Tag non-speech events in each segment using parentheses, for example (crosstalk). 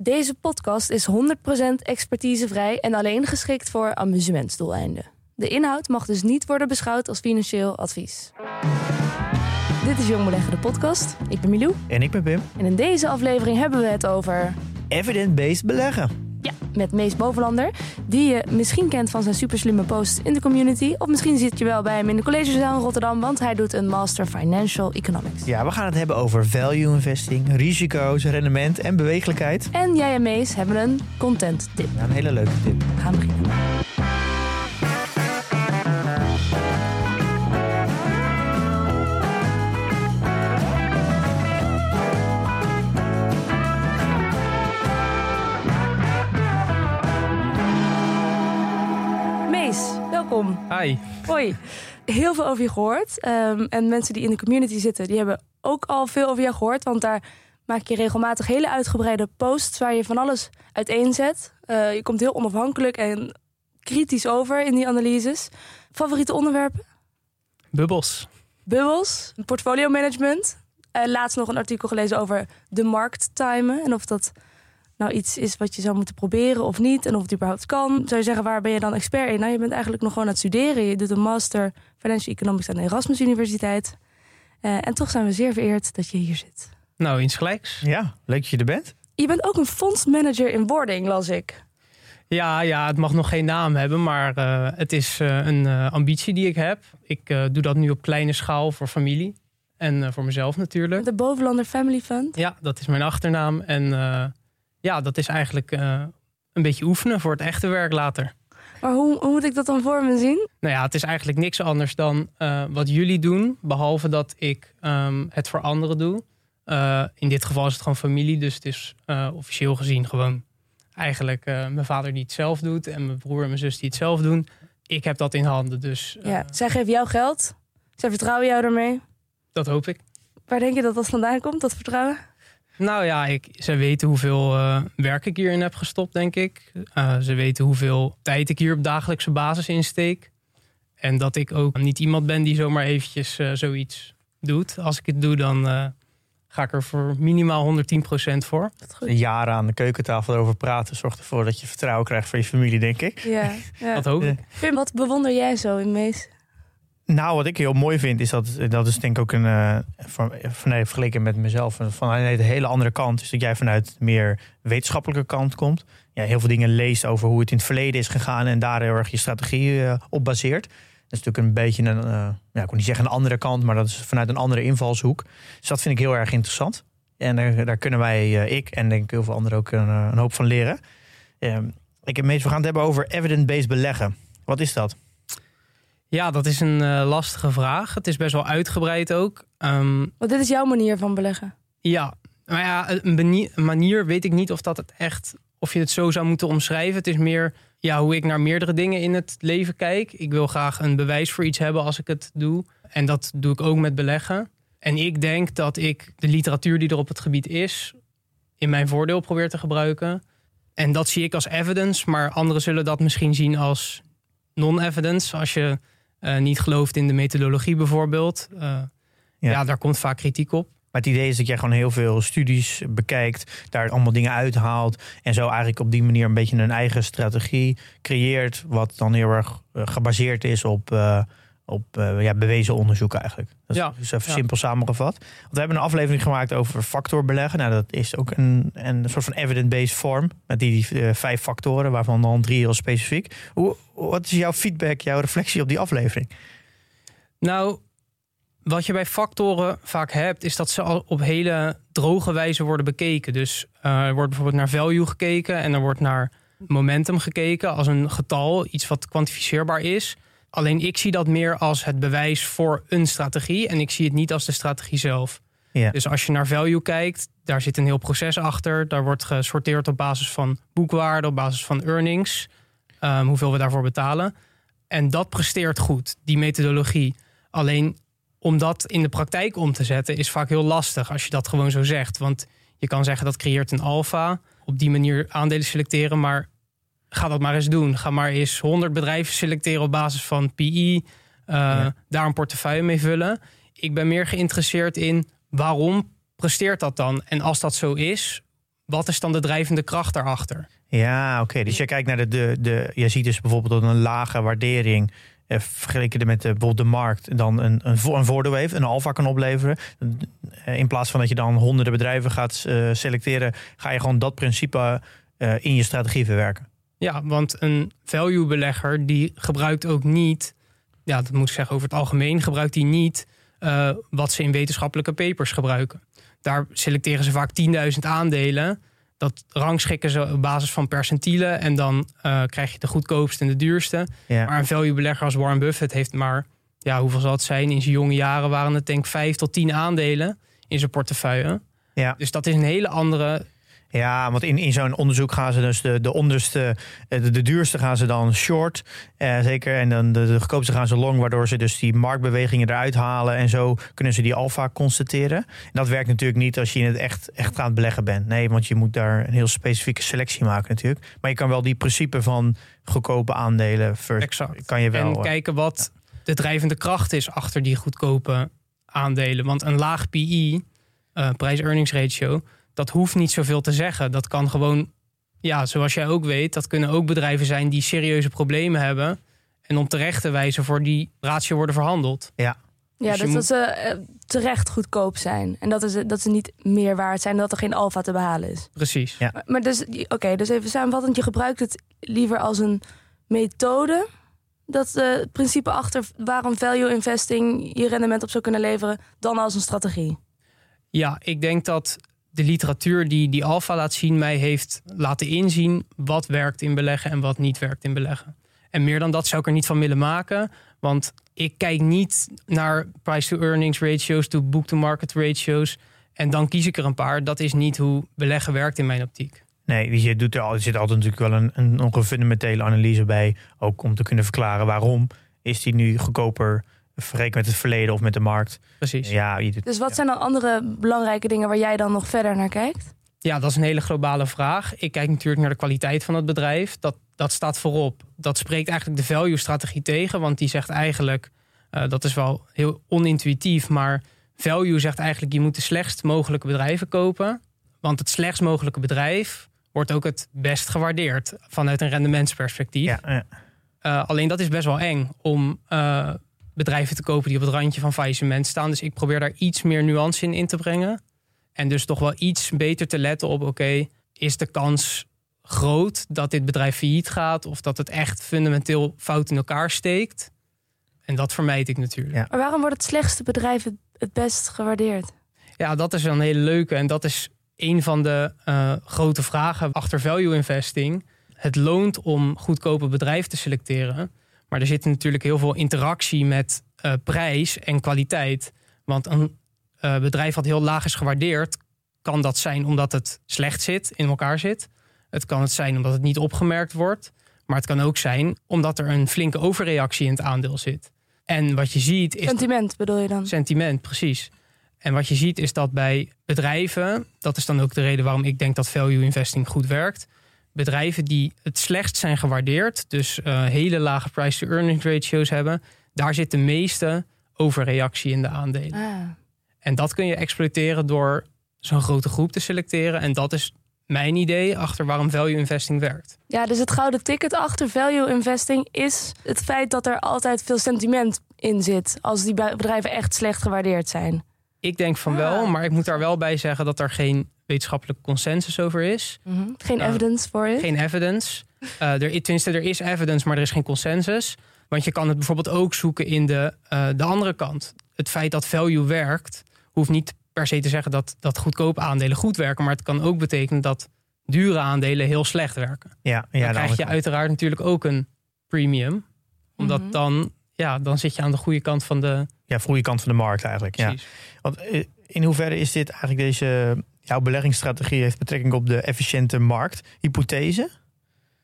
Deze podcast is 100% expertisevrij en alleen geschikt voor amusementsdoeleinden. De inhoud mag dus niet worden beschouwd als financieel advies. Dit is Jong Beleggen, de podcast. Ik ben Milou. En ik ben Pim. En in deze aflevering hebben we het over... Evidence-based beleggen. Ja, met Mees Bovenlander. Die je misschien kent van zijn superslimme posts in de community. Of misschien zit je wel bij hem in de collegezaal in Rotterdam. Want hij doet een Master Financial Economics. Ja, we gaan het hebben over value investing, risico's, rendement en bewegelijkheid. En jij en Mees hebben een content tip. Ja, een hele leuke tip. We gaan beginnen. Hi. Hoi. Heel veel over je gehoord. Ehm, en mensen die in de community zitten, die hebben ook al veel over jou gehoord. Want daar maak je regelmatig hele uitgebreide posts waar je van alles uiteenzet. Eh je komt heel onafhankelijk en kritisch over in die analyses. Favoriete onderwerpen? Bubbels. Bubbels, portfolio management. Eh, laatst nog een artikel gelezen over de markt timen. En of dat nou iets is wat je zou moeten proberen of niet. En of het überhaupt kan. Zou je zeggen, waar ben je dan expert in? Nou, je bent eigenlijk nog gewoon aan het studeren. Je doet een master Financial Economics aan de Erasmus Universiteit. Eh, en toch zijn we zeer vereerd dat je hier zit. Nou, insgelijks. Ja, leuk dat je er bent. Je bent ook een fondsmanager in wording, las ik. Ja, ja, het mag nog geen naam hebben, maar eh, het is eh, een eh, ambitie die ik heb. Ik eh, doe dat nu op kleine schaal voor familie en eh, voor mezelf natuurlijk. De Bovenlander Family Fund. Ja, dat is mijn achternaam. En eh, ja, dat is eigenlijk eh, een beetje oefenen voor het echte werk later. Maar hoe, hoe moet ik dat dan voor me zien? Nou ja, het is eigenlijk niks anders dan eh, wat jullie doen, behalve dat ik ehm, het voor anderen doe. Eh, in dit geval is het gewoon familie, dus het is officieel gezien gewoon eigenlijk mijn vader die het zelf doet en mijn broer en mijn zus die het zelf doen. Ik heb dat in handen, dus Ja, zij geven jou geld. Zij vertrouwen jou daarmee. dat hoop ik. Waar denk je dat dat vandaan komt, dat vertrouwen? Nou ja, ik, ze weten hoeveel eh, werk ik hierin heb gestopt, denk ik. Eh, ze weten hoeveel tijd ik hier op dagelijkse basis insteek. En dat ik ook niet iemand ben die zomaar eventjes eh, zoiets doet. Als ik het doe, dan eh, ga ik er voor minimaal 110% voor. Jaar aan de keukentafel erover praten zorgt ervoor dat je vertrouwen krijgt van je familie, denk ik. Ja, (laughs) ja. Dat hoop ik. Pim, wat bewonder jij zo in Mees? Nou, wat ik heel mooi vind, is dat dat is denk ik ook een, eh, van, nee, vergeleken met mezelf, van een hele andere kant, is dat jij vanuit meer wetenschappelijke kant komt. Ja, heel veel dingen leest over hoe het in het verleden is gegaan en daar heel erg je strategie eh, op baseert. Dat is natuurlijk een beetje een, eh, ja, ik wil niet zeggen een andere kant, maar dat is vanuit een andere invalshoek. Dus dat vind ik heel erg interessant. En daar, daar kunnen wij, ik en denk ik heel veel anderen ook een, hoop van leren. Ehm, ik heb meestal gaan het hebben over evidence-based beleggen. Wat is dat? Ja, dat is een eh, lastige vraag. Het is best wel uitgebreid ook. Ehm, Want dit is jouw manier van beleggen. Ja, maar ja, een manier weet ik niet of dat het echt, of je het zo zou moeten omschrijven. Het is meer ja, hoe ik naar meerdere dingen in het leven kijk. Ik wil graag een bewijs voor iets hebben als ik het doe. En dat doe ik ook met beleggen. En ik denk dat ik de literatuur die er op het gebied is, in mijn voordeel probeer te gebruiken. En dat zie ik als evidence, maar anderen zullen dat misschien zien als non-evidence. Als je niet gelooft in de methodologie bijvoorbeeld. Eh, Ja. ja, daar komt vaak kritiek op. Maar het idee is dat jij gewoon heel veel studies bekijkt, daar allemaal dingen uithaalt en zo eigenlijk op die manier een beetje een eigen strategie creëert, wat dan heel erg eh, gebaseerd is op, eh, op eh, ja, bewezen onderzoek eigenlijk. Dat is Ja, dus even ja. simpel samengevat. Want we hebben een aflevering gemaakt over factorbeleggen. Nou, dat is ook een, een soort van evidence-based vorm met die eh, vijf factoren, waarvan dan drie heel specifiek. Hoe, wat is jouw feedback, jouw reflectie op die aflevering? Nou, wat je bij factoren vaak hebt, is dat ze al op hele droge wijze worden bekeken. Dus eh, er wordt bijvoorbeeld naar value gekeken en er wordt naar momentum gekeken als een getal, iets wat kwantificeerbaar is. Alleen ik zie dat meer als het bewijs voor een strategie en ik zie het niet als de strategie zelf. Ja. Dus als je naar value kijkt, daar zit een heel proces achter. Daar wordt gesorteerd op basis van boekwaarde, op basis van earnings, ehm, hoeveel we daarvoor betalen. En dat presteert goed, die methodologie. Alleen om dat in de praktijk om te zetten is vaak heel lastig als je dat gewoon zo zegt. Want je kan zeggen dat creëert een alfa, op die manier aandelen selecteren, maar ga dat maar eens doen. Ga maar eens 100 bedrijven selecteren op basis van PI, eh, Ja. daar een portefeuille mee vullen. Ik ben meer geïnteresseerd in waarom presteert dat dan? En als dat zo is, wat is dan de drijvende kracht daarachter? Ja, oké. Dus je kijkt naar de, de, de. Je ziet dus bijvoorbeeld dat een lage waardering. Eh, vergeleken met de, bijvoorbeeld de markt. dan een, een, een voordeel heeft, een alfa kan opleveren. Eh, in plaats van dat je dan honderden bedrijven gaat uh, selecteren. ga je gewoon dat principe uh, in je strategie verwerken. Ja, want een value belegger die gebruikt ook niet. Ja, dat moet ik zeggen over het algemeen. Gebruikt die niet uh, wat ze in wetenschappelijke papers gebruiken. Daar selecteren ze vaak 10.000 aandelen. Dat rangschikken ze op basis van percentielen. En dan uh, krijg je de goedkoopste en de duurste. Ja. Maar een value belegger als Warren Buffett heeft maar... Ja, hoeveel zal het zijn? In zijn jonge jaren waren het denk ik 5 tot 10 aandelen in zijn portefeuille. Ja. Dus dat is een hele andere ja, want in, in zo'n onderzoek gaan ze dus de, de onderste, eh, de, de duurste gaan ze dan short. Eh, zeker. En dan de, de goedkoopste gaan ze long, waardoor ze dus die marktbewegingen eruit halen. En zo kunnen ze die alfa constateren. En dat werkt natuurlijk niet als je in het echt, echt aan het beleggen bent. Nee, want je moet daar een heel specifieke selectie maken natuurlijk. Maar je kan wel die principe van goedkope aandelen exact. kan je wel. En eh, kijken wat de drijvende kracht is achter die goedkope aandelen. Want een laag PI, uh, prijs-earnings ratio dat hoeft niet zoveel te zeggen. Dat kan gewoon, ja, zoals jij ook weet, dat kunnen ook bedrijven zijn die serieuze problemen hebben. En om terecht te wijzen voor die ratio worden verhandeld. Ja. Ja, dus, dat ze uh, terecht goedkoop zijn. En dat, is, dat ze niet meer waard zijn dat er geen alfa te behalen is. Precies. Ja. Maar, maar dus, oké, dus even samenvattend. Je gebruikt het liever als een methode. Dat uh, het principe achter waarom value investing je rendement op zou kunnen leveren. Dan als een strategie. Ja, ik denk dat de literatuur die die alfa laat zien, mij heeft laten inzien wat werkt in beleggen en wat niet werkt in beleggen. En meer dan dat zou ik er niet van willen maken. Want ik kijk niet naar price-to-earnings ratios, to book-to-market ratios. En dan kies ik er een paar. Dat is niet hoe beleggen werkt in mijn optiek. Nee, je doet er, er zit altijd natuurlijk wel een, een, een fundamentele analyse bij. Ook om te kunnen verklaren waarom is die nu goedkoper vergeleken met het verleden of met de markt. Precies. Ja, dus wat zijn dan andere belangrijke dingen waar jij dan nog verder naar kijkt? Ja, dat is een hele globale vraag. Ik kijk natuurlijk naar de kwaliteit van het bedrijf. Dat, dat staat voorop. Dat spreekt eigenlijk de value-strategie tegen. Want die zegt eigenlijk, uh, dat is wel heel onintuïtief, maar value zegt eigenlijk je moet de slechtst mogelijke bedrijven kopen. Want het slechtst mogelijke bedrijf wordt ook het best gewaardeerd vanuit een rendementsperspectief. Ja, ja. Uh, alleen dat is best wel eng om uh, bedrijven te kopen die op het randje van faillissement staan. Dus ik probeer daar iets meer nuance in in te brengen. En dus toch wel iets beter te letten op, oké, is de kans groot dat dit bedrijf failliet gaat of dat het echt fundamenteel fout in elkaar steekt. En dat vermijd ik natuurlijk. Ja. Maar waarom wordt het slechtste bedrijf het best gewaardeerd? Ja, dat is een hele leuke en dat is een van de uh, grote vragen achter value investing. Het loont om goedkope bedrijven te selecteren. Maar er zit natuurlijk heel veel interactie met uh, prijs en kwaliteit. Want een uh, bedrijf wat heel laag is gewaardeerd, kan dat zijn omdat het slecht zit, in elkaar zit. Het kan het zijn omdat het niet opgemerkt wordt. Maar het kan ook zijn omdat er een flinke overreactie in het aandeel zit. En wat je ziet is. Sentiment bedoel je dan? Sentiment, precies. En wat je ziet is dat bij bedrijven, dat is dan ook de reden waarom ik denk dat value investing goed werkt bedrijven die het slechtst zijn gewaardeerd, dus uh, hele lage price-to-earnings ratio's hebben, daar zit de meeste overreactie in de aandelen. Ah. En dat kun je exploiteren door zo'n grote groep te selecteren. En dat is mijn idee achter waarom value investing werkt. Ja, dus het gouden ticket achter value investing is het feit dat er altijd veel sentiment in zit als die bedrijven echt slecht gewaardeerd zijn. Ik denk van Ah. wel, maar ik moet daar wel bij zeggen dat er geen wetenschappelijke consensus over is. Mm -hmm. Geen Uh, evidence voor je? Geen evidence. Uh, (laughs) er, tenminste, er is evidence, maar er is geen consensus. Want je kan het bijvoorbeeld ook zoeken in de, uh, de andere kant. Het feit dat value werkt, hoeft niet per se te zeggen dat, dat goedkope aandelen goed werken. Maar het kan ook betekenen dat dure aandelen heel slecht werken. Ja, ja, dan krijg je uiteraard natuurlijk ook een premium. Omdat Mm -hmm. dan, ja, dan zit je aan de goede kant van de... Ja, goede kant van de markt eigenlijk. Precies. Ja. Want eh, in hoeverre is dit eigenlijk deze jouw beleggingsstrategie heeft betrekking op de efficiënte markthypothese?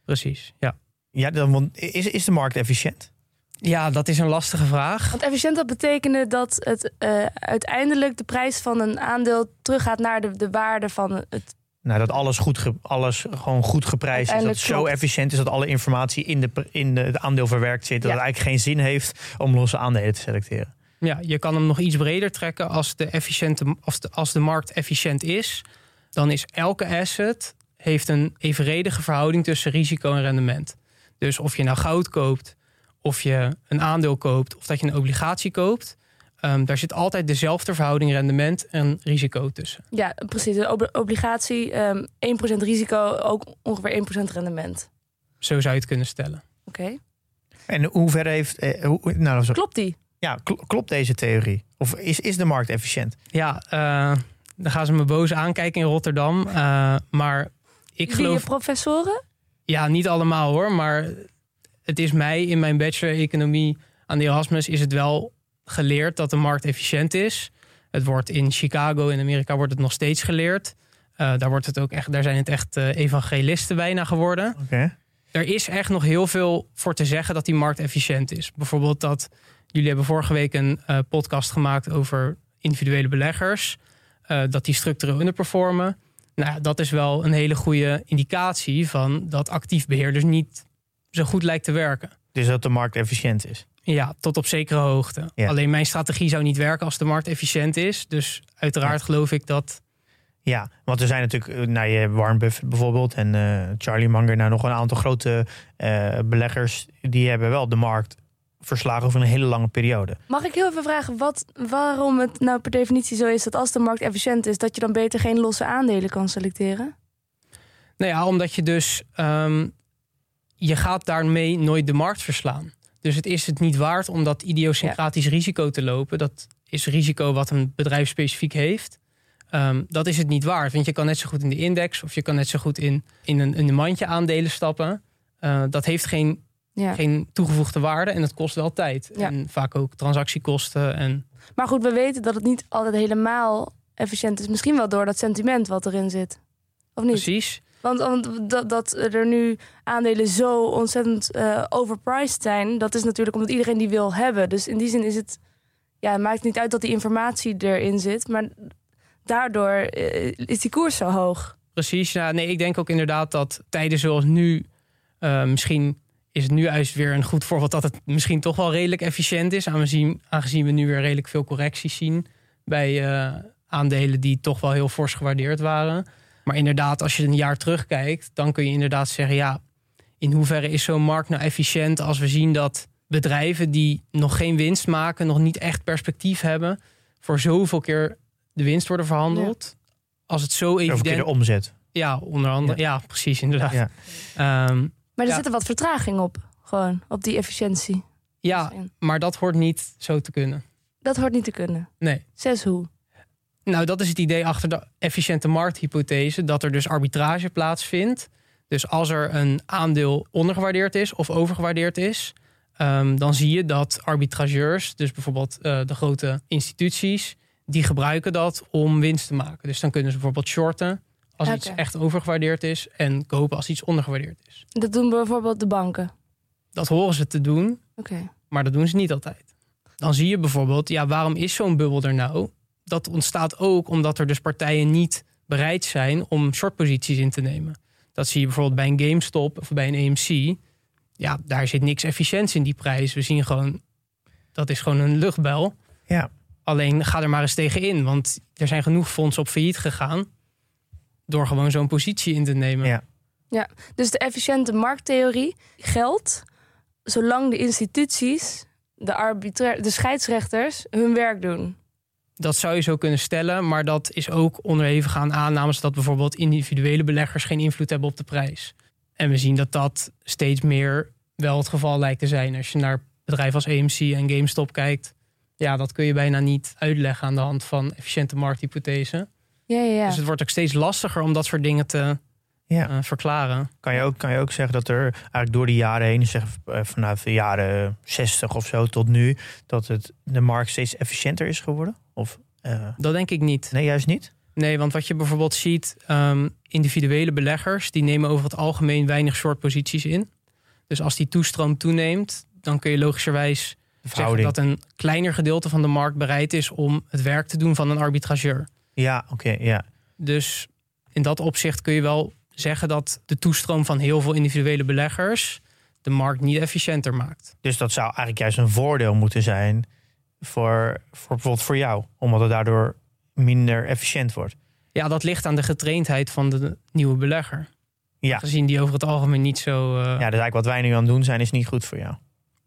Precies, ja. Ja, dan, is, is de markt efficiënt? Ja, dat is een lastige vraag. Want efficiënt dat betekende dat het uh, uiteindelijk de prijs van een aandeel teruggaat naar de, de waarde van het. Nou, dat alles, goed ge, alles gewoon goed geprijsd is. Dat het zo efficiënt is dat alle informatie in, de, in de, het aandeel verwerkt zit. Dat Ja. het eigenlijk geen zin heeft om losse aandelen te selecteren. Ja, je kan hem nog iets breder trekken als de, efficiënte, als de, als de markt efficiënt is. dan is elke asset heeft een evenredige verhouding tussen risico en rendement. Dus of je nou goud koopt, of je een aandeel koopt, of dat je een obligatie koopt, ehm, daar zit altijd dezelfde verhouding rendement en risico tussen. Ja, precies. Ob- obligatie, ehm 1% risico, ook ongeveer 1% rendement. Zo zou je het kunnen stellen. Oké. En hoe ver heeft... eh, hoe, nou, zo- Klopt die? Ja, kl- klopt deze theorie? Of is, is de markt efficiënt? Ja, eh, dan gaan ze me boos aankijken in Rotterdam. eh, maar ik Die geloof, professoren? ja, niet allemaal hoor, maar het is mij in mijn bachelor economie aan de Erasmus is het wel geleerd dat de markt efficiënt is. Het wordt in Chicago in Amerika wordt het nog steeds geleerd. Eh, daar, wordt het ook echt, daar zijn het echt evangelisten bijna geworden. Oké. Er is echt nog heel veel voor te zeggen dat die markt efficiënt is. Bijvoorbeeld dat jullie hebben vorige week een eh, podcast gemaakt over individuele beleggers. eh, dat die structureel underperformen. Nou, ja, dat is wel een hele goede indicatie van dat actief beheer dus niet zo goed lijkt te werken. Dus dat de markt efficiënt is. Ja, tot op zekere hoogte. Ja. Alleen mijn strategie zou niet werken als de markt efficiënt is. Dus uiteraard geloof ik dat. Ja, want er zijn natuurlijk, nou, je Warren Buffett bijvoorbeeld en Charlie Munger, nou nog een aantal grote beleggers, die hebben wel de markt verslagen over een hele lange periode. Mag ik heel even vragen wat, waarom het nou per definitie zo is dat als de markt efficiënt is, dat je dan beter geen losse aandelen kan selecteren? Nou ja, omdat je dus. ehm, je gaat daarmee nooit de markt verslaan. Dus het is het niet waard om dat idiosyncratisch risico te lopen. Dat is risico wat een bedrijf specifiek heeft. Ehm, dat is het niet waard. Want je kan net zo goed in de index of je kan net zo goed in, in, een, in een mandje aandelen stappen. Eh, dat heeft geen, Ja. geen toegevoegde waarde en het kost wel tijd. Ja. En vaak ook transactiekosten. En Maar goed, we weten dat het niet altijd helemaal efficiënt is. Misschien wel door dat sentiment wat erin zit. Of niet? precies. Want, want dat, dat er nu aandelen zo ontzettend eh, overpriced zijn, dat is natuurlijk omdat iedereen die wil hebben. Dus in die zin is het, ja, het maakt niet uit dat die informatie erin zit, maar daardoor eh, is die koers zo hoog. Precies. Ja, nee, ik denk ook inderdaad dat tijden zoals nu, eh, misschien is het nu juist weer een goed voorbeeld dat het misschien toch wel redelijk efficiënt is. Aangezien, aangezien we nu weer redelijk veel correcties zien bij eh, aandelen die toch wel heel fors gewaardeerd waren. Maar inderdaad, als je een jaar terugkijkt, dan kun je inderdaad zeggen: ja, in hoeverre is zo'n markt nou efficiënt als we zien dat bedrijven die nog geen winst maken, nog niet echt perspectief hebben, voor zoveel keer de winst worden verhandeld. Als het zo evident de omzet. ja, onder andere. Ja, precies, inderdaad. Ja. Ehm, Maar er Ja. zit er wat vertraging op, gewoon, op die efficiëntie. ja, Misschien. maar dat hoort niet zo te kunnen. Dat hoort niet te kunnen. Nee. Zes hoe. Nou, dat is het idee achter de efficiënte markthypothese, dat er dus arbitrage plaatsvindt. Dus als er een aandeel ondergewaardeerd is of overgewaardeerd is, ehm, dan zie je dat arbitrageurs, dus bijvoorbeeld eh, de grote instituties, die gebruiken dat om winst te maken. Dus dan kunnen ze bijvoorbeeld shorten als iets echt overgewaardeerd is en kopen als iets ondergewaardeerd is. Dat doen bijvoorbeeld de banken. Dat horen ze te doen, Oké. Maar dat doen ze niet altijd. Dan zie je bijvoorbeeld, ja, waarom is zo'n bubbel er nou? Dat ontstaat ook omdat er dus partijen niet bereid zijn om shortposities in te nemen. Dat zie je bijvoorbeeld bij een GameStop of bij een AMC. Ja, daar zit niks efficiëntie in die prijs. We zien gewoon, dat is gewoon een luchtbel. Ja. Alleen ga er maar eens tegen in, want er zijn genoeg fondsen op failliet gegaan door gewoon zo'n positie in te nemen. Ja. Dus de efficiënte markttheorie geldt zolang de instituties, de, de scheidsrechters, hun werk doen. Dat zou je zo kunnen stellen, maar dat is ook onderhevig aan aannames dat bijvoorbeeld individuele beleggers geen invloed hebben op de prijs. En we zien dat dat steeds meer wel het geval lijkt te zijn. Als je naar bedrijven als AMC en GameStop kijkt, ja, dat kun je bijna niet uitleggen aan de hand van efficiënte markthypothese. Ja, ja, ja. Dus het wordt ook steeds lastiger om dat soort dingen te Ja. eh, verklaren. Kan je, ook, kan je ook zeggen dat er eigenlijk door de jaren heen, zeg, eh, vanaf de jaren 60 of zo tot nu, dat het, de markt steeds efficiënter is geworden? Of eh, Dat denk ik niet. nee, juist niet? Nee, want wat je bijvoorbeeld ziet, ehm, individuele beleggers, die nemen over het algemeen weinig short posities in. Dus als die toestroom toeneemt, dan kun je logischerwijs zeggen dat een kleiner gedeelte van de markt bereid is om het werk te doen van een arbitrageur. Ja, oké, ja. Dus in dat opzicht kun je wel zeggen dat de toestroom van heel veel individuele beleggers de markt niet efficiënter maakt. Dus dat zou eigenlijk juist een voordeel moeten zijn voor, voor bijvoorbeeld voor jou, omdat het daardoor minder efficiënt wordt. Ja, dat ligt aan de getraindheid van de nieuwe belegger. Ja. Gezien die over het algemeen niet zo... eh, Ja, dus eigenlijk wat wij nu aan het doen zijn is niet goed voor jou.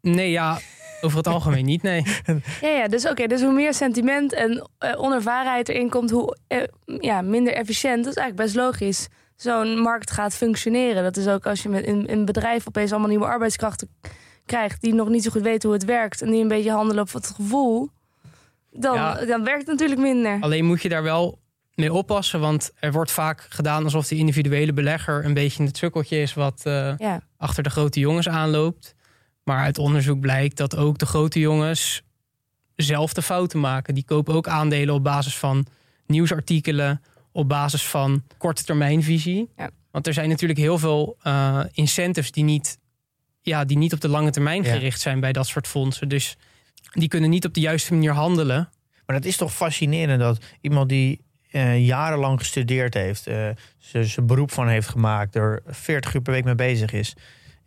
Nee, ja, over het algemeen niet, nee. (laughs) Ja, ja dus oké, dus hoe meer sentiment en eh, onervarenheid erin komt, hoe eh, ja, minder efficiënt. Dat is eigenlijk best logisch. Zo'n markt gaat functioneren. Dat is ook als je met in, in een bedrijf opeens allemaal nieuwe arbeidskrachten krijgt die nog niet zo goed weten hoe het werkt en die een beetje handelen op het gevoel. Dan, Ja. dan werkt het natuurlijk minder. Alleen moet je daar wel mee oppassen, want er wordt vaak gedaan alsof de individuele belegger een beetje het sukkeltje is wat eh, Ja, achter de grote jongens aanloopt. Maar uit onderzoek blijkt dat ook de grote jongens zelf de fouten maken. Die kopen ook aandelen op basis van nieuwsartikelen, op basis van korte termijnvisie. Ja. Want er zijn natuurlijk heel veel eh, incentives die niet, ja, die niet op de lange termijn Ja. gericht zijn bij dat soort fondsen. Dus die kunnen niet op de juiste manier handelen. Maar dat is toch fascinerend dat iemand die eh, jarenlang gestudeerd heeft, eh, ze- zijn beroep van heeft gemaakt, er 40 uur per week mee bezig is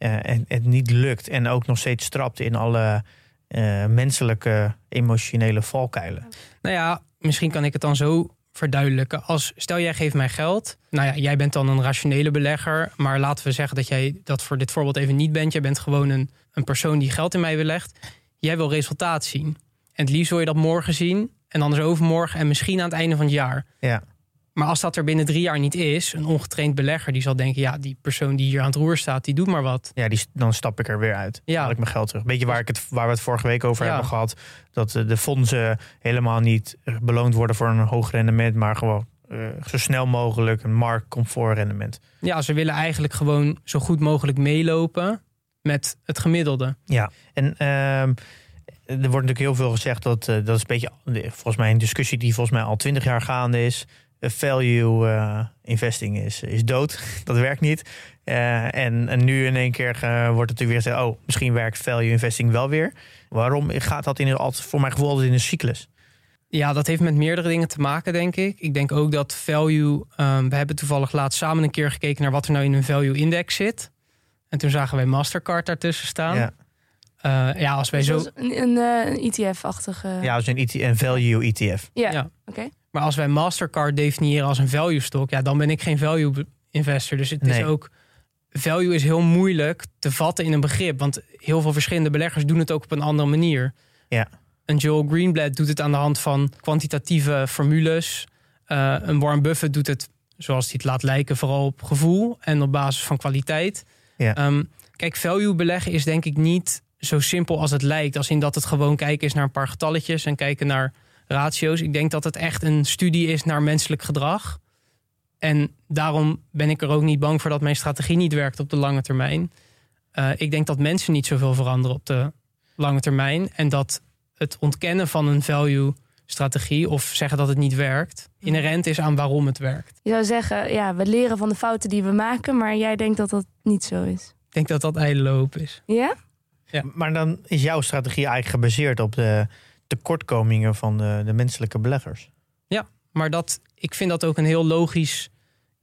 eh, en het niet lukt en ook nog steeds strapt in alle eh, menselijke emotionele valkuilen. Nou ja, misschien kan ik het dan zo verduidelijken. Als stel jij geeft mij geld. Nou ja, jij bent dan een rationele belegger. Maar laten we zeggen dat jij dat voor dit voorbeeld even niet bent. Jij bent gewoon een, een persoon die geld in mij belegt. Jij wil resultaat zien. En het liefst wil je dat morgen zien. En anders overmorgen en misschien aan het einde van het jaar. Ja. Maar als dat er binnen drie jaar niet is, een ongetraind belegger die zal denken: ja, die persoon die hier aan het roer staat, die doet maar wat. Ja, die, dan stap ik er weer uit. Ja. Ja. Haal ik mijn geld terug. Beetje waar, ik het, waar we het vorige week over Ja. hebben gehad. Dat eh, de fondsen helemaal niet eh, beloond worden voor een hoog rendement. Maar gewoon eh, zo snel mogelijk een marktcomfort rendement. Ja, ze willen eigenlijk gewoon zo goed mogelijk meelopen met het gemiddelde. Ja, en ehm, er wordt natuurlijk heel veel gezegd dat dat is een beetje volgens mij een discussie die volgens mij al twintig jaar gaande is. Eh, value eh, investing is, is dood. (laughs) dat werkt niet. Eh, en, en nu in één keer eh, wordt het natuurlijk weer gezegd: oh, misschien werkt value investing wel weer. Waarom gaat dat in een, altijd, voor mijn gevoel altijd in een cyclus? Ja, dat heeft met meerdere dingen te maken, denk ik. Ik denk ook dat value. ehm, we hebben toevallig laatst samen een keer gekeken naar wat er nou in een value index zit. En toen zagen wij Mastercard daartussen staan. Ja, Ja, ja als wij zo. Zoals een, een, eh, een ETF-achtige. ja dus een, ET een value ETF. ja. Ja. oké. Maar als wij Mastercard definiëren als een value stock, ja, dan ben ik geen value investor. Dus het is ook. Value is heel moeilijk te vatten in een begrip. Want heel veel verschillende beleggers doen het ook op een andere manier. Ja. Een Joel Greenblatt doet het aan de hand van kwantitatieve formules. Eh, een Warren Buffett doet het, zoals hij het laat lijken, vooral op gevoel en op basis van kwaliteit. Ja. Ehm, kijk, value beleggen is denk ik niet zo simpel als het lijkt. Als in dat het gewoon kijken is naar een paar getalletjes en kijken naar ratio's. Ik denk dat het echt een studie is naar menselijk gedrag. En daarom ben ik er ook niet bang voor dat mijn strategie niet werkt op de lange termijn. Eh, ik denk dat mensen niet zoveel veranderen op de lange termijn. En dat het ontkennen van een value strategie of zeggen dat het niet werkt, inherent is aan waarom het werkt. Je zou zeggen, ja, we leren van de fouten die we maken, maar jij denkt dat dat niet zo is. Ik denk dat dat ijdele hoop is. Ja? Ja. Maar dan is jouw strategie eigenlijk gebaseerd op de tekortkomingen van de, de menselijke beleggers. Maar dat, ik vind dat ook een heel logisch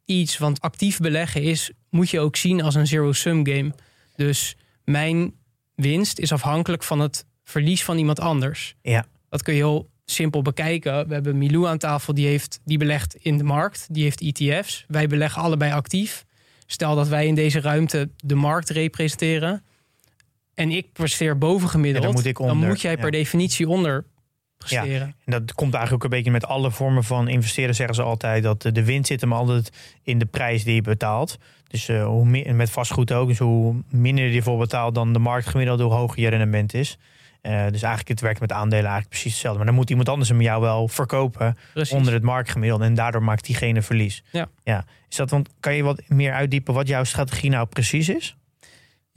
iets. Want actief beleggen is, moet je ook zien als een zero-sum game. Dus mijn winst is afhankelijk van het verlies van iemand anders. Ja. Dat kun je heel simpel bekijken. We hebben Milou aan tafel, die, heeft, die belegt in de markt. Die heeft ETF's. Wij beleggen allebei actief. Stel dat wij in deze ruimte de markt representeren. En ik presteer bovengemiddeld. Ja, dan moet ik onder, dan moet jij per ja. definitie onder presteren. En dat komt eigenlijk ook een beetje met alle vormen van investeren, zeggen ze altijd. Dat de winst zit hem altijd in de prijs die je betaalt. Dus eh, hoe meer, met vastgoed ook. Dus hoe minder je ervoor betaalt dan de marktgemiddelde, hoe hoger je rendement is. Eh, dus eigenlijk het werkt met aandelen eigenlijk precies hetzelfde. Maar dan moet iemand anders hem jou wel verkopen Precies. onder het marktgemiddelde. En daardoor maakt diegene verlies. Ja. ja. Is dat, want kan je wat meer uitdiepen wat jouw strategie nou precies is?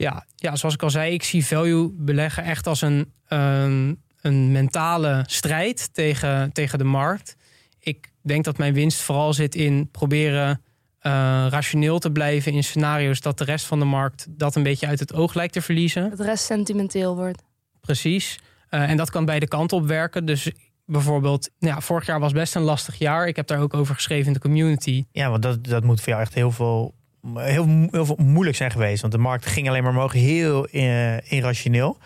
Ja, ja, zoals ik al zei, ik zie value beleggen echt als een, een, een mentale strijd tegen, tegen de markt. Ik denk dat mijn winst vooral zit in proberen eh, rationeel te blijven in scenario's dat de rest van de markt dat een beetje uit het oog lijkt te verliezen. Dat de rest sentimenteel wordt. Precies. Eh, en dat kan beide kanten op werken. Dus bijvoorbeeld, nou ja, vorig jaar was best een lastig jaar. Ik heb daar ook over geschreven in de community. Ja, want dat, dat moet voor jou echt heel veel, heel, heel veel moeilijk zijn geweest. Want de markt ging alleen maar omhoog, heel eh, irrationeel.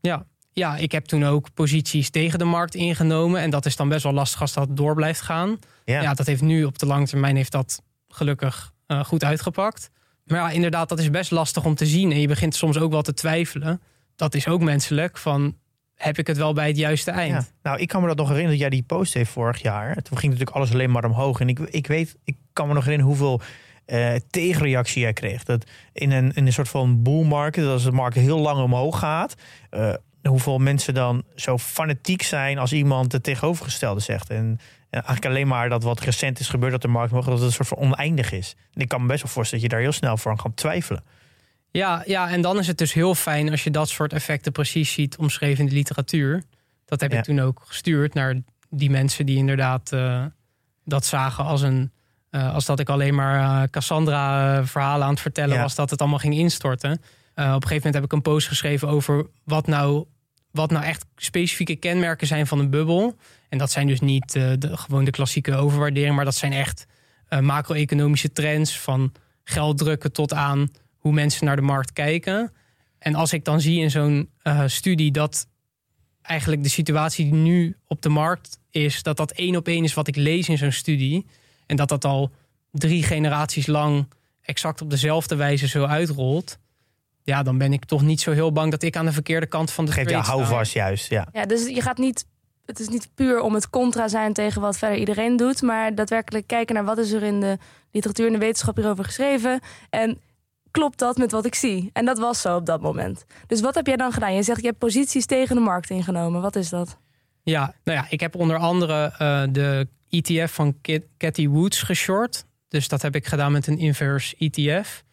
Ja, ja, ik heb toen ook posities tegen de markt ingenomen. En dat is dan best wel lastig als dat door blijft gaan. Ja. Ja, dat heeft nu op de lange termijn heeft dat gelukkig eh, goed uitgepakt. Maar ja, inderdaad, dat is best lastig om te zien. En je begint soms ook wel te twijfelen. Dat is ook menselijk. Van, heb ik het wel bij het juiste eind? Ja. Nou, ik kan me dat nog herinneren dat jij die post heeft vorig jaar. Toen ging natuurlijk alles alleen maar omhoog. En ik, ik weet, ik kan me nog herinneren hoeveel eh, tegenreactie jij kreeg. Dat in een, in een soort van bull market, als de markt heel lang omhoog gaat, eh, hoeveel mensen dan zo fanatiek zijn als iemand het tegenovergestelde zegt. En ja, eigenlijk alleen maar dat wat recent is gebeurd, dat de markt omhoog, dat het een soort van oneindig is. En ik kan me best wel voorstellen dat je daar heel snel voor aan gaat twijfelen. Ja, ja, en dan is het dus heel fijn als je dat soort effecten precies ziet omschreven in de literatuur. Dat heb Ja. ik toen ook gestuurd naar die mensen die inderdaad eh, dat zagen als een. Eh, als dat ik alleen maar eh, Cassandra-verhalen aan het vertellen Ja. was, dat het allemaal ging instorten. Eh, op een gegeven moment heb ik een post geschreven over wat nou, wat nou echt specifieke kenmerken zijn van een bubbel. En dat zijn dus niet eh, de, gewoon de klassieke overwaardering, maar dat zijn echt eh, macro-economische trends van geld drukken tot aan hoe mensen naar de markt kijken. En als ik dan zie in zo'n eh, studie dat eigenlijk de situatie die nu op de markt is, dat dat één op één is wat ik lees in zo'n studie. En dat dat al drie generaties lang exact op dezelfde wijze zo uitrolt. Ja, dan ben ik toch niet zo heel bang dat ik aan de verkeerde kant van de Geef je trade sta. houvast juist, ja. Ja, dus je gaat niet. Het is niet puur om het contra zijn tegen wat verder iedereen doet, maar daadwerkelijk kijken naar wat is er in de literatuur en de wetenschap hierover geschreven. En klopt dat met wat ik zie? En dat was zo op dat moment. Dus wat heb jij dan gedaan? Je zegt je hebt posities tegen de markt ingenomen. Wat is dat? Ja, nou ja, ik heb onder andere eh, de ETF van Cathy Woods geshort. Dus dat heb ik gedaan met een inverse ETF.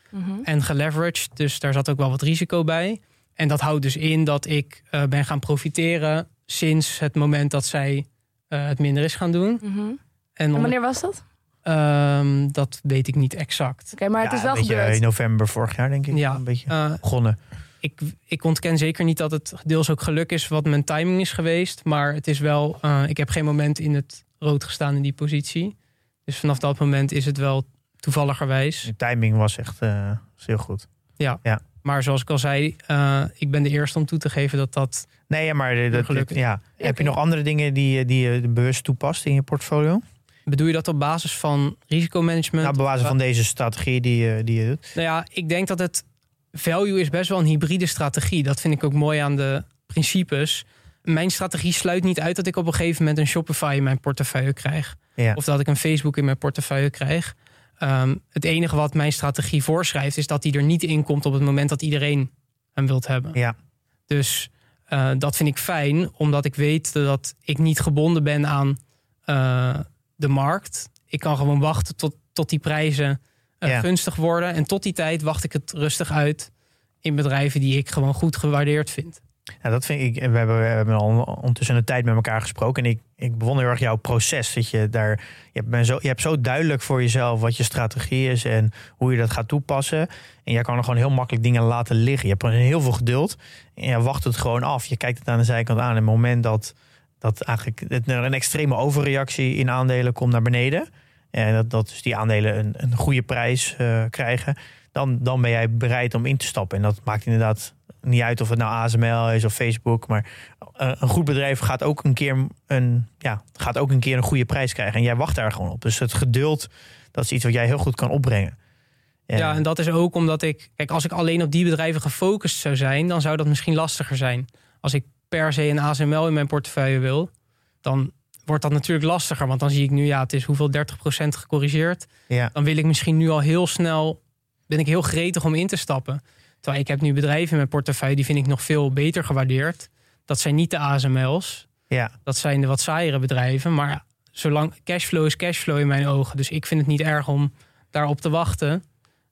en geleveraged. Dus daar zat ook wel wat risico bij. En dat houdt dus in dat ik eh, ben gaan profiteren sinds het moment dat zij eh, het minder is gaan doen. Mhm. En wanneer was dat? Oké, Ehm, dat weet ik niet exact. maar het Ja, is wel een beetje gebeurd. in november vorig jaar, denk ik. Ja. Een beetje Eh, begonnen. ik, ik ontken zeker niet dat het deels ook geluk is wat mijn timing is geweest. Maar het is wel, eh, ik heb geen moment in het rood gestaan in die positie. Dus vanaf dat moment is het wel toevalligerwijs. De timing was echt eh, was heel goed. Maar zoals ik al zei, eh, ik ben de eerste om toe te geven dat dat Nee, ja, maar dat, Gelukkig. ja. heb je nog andere dingen die, je- die je bewust toepast in je portfolio? Bedoel je dat op basis van risicomanagement? Nou, op basis van deze strategie die, die je doet. Nou ja, ik denk dat het value is best wel een hybride strategie. Dat vind ik ook mooi aan de principes. Mijn strategie sluit niet uit dat ik op een gegeven moment een Shopify in mijn portefeuille krijg. Ja. Of dat ik een Facebook in mijn portefeuille krijg. Ehm, het enige wat mijn strategie voorschrijft is dat die er niet in komt op het moment dat iedereen hem wilt hebben. Ja. Dus eh, dat vind ik fijn, omdat ik weet dat ik niet gebonden ben aan eh, de markt. Ik kan gewoon wachten tot, tot die prijzen eh, Ja. gunstig worden. En tot die tijd wacht ik het rustig uit in bedrijven die ik gewoon goed gewaardeerd vind. Ja, dat vind ik. We hebben, we hebben al ondertussen een tijd met elkaar gesproken. En ik, ik bewonder heel erg jouw proces. Dat je daar. Je hebt, zo, je hebt zo duidelijk voor jezelf wat je strategie is en hoe je dat gaat toepassen. En jij kan er gewoon heel makkelijk dingen laten liggen. Je hebt heel veel geduld. En je wacht het gewoon af. Je kijkt het aan de zijkant aan. En het moment dat, dat eigenlijk het- een extreme overreactie in aandelen komt naar beneden. En dat, dat dus die aandelen een, een goede prijs eh, krijgen. Dan, dan ben jij bereid om in te stappen. En dat maakt inderdaad niet uit of het nou ASML is of Facebook. Maar eh, een goed bedrijf gaat ook een keer een, ja, gaat ook een keer een goede prijs krijgen. En jij wacht daar gewoon op. Dus het geduld, dat is iets wat jij heel goed kan opbrengen. Ja, en dat is ook omdat ik... Kijk, als ik alleen op die bedrijven gefocust zou zijn... dan zou dat misschien lastiger zijn. Als ik per se een ASML in mijn portefeuille wil... dan wordt dat natuurlijk lastiger. Want dan zie ik nu, ja, het is hoeveel 30% gecorrigeerd. ja, Dan wil ik misschien nu al heel snel... ben ik heel gretig om in te stappen. Terwijl ik heb nu bedrijven in mijn portefeuille... die vind ik nog veel beter gewaardeerd. Dat zijn niet de ASML's. ja, Dat zijn de wat saaiere bedrijven. Maar zolang cashflow is cashflow in mijn ogen. Dus ik vind het niet erg om daarop te wachten.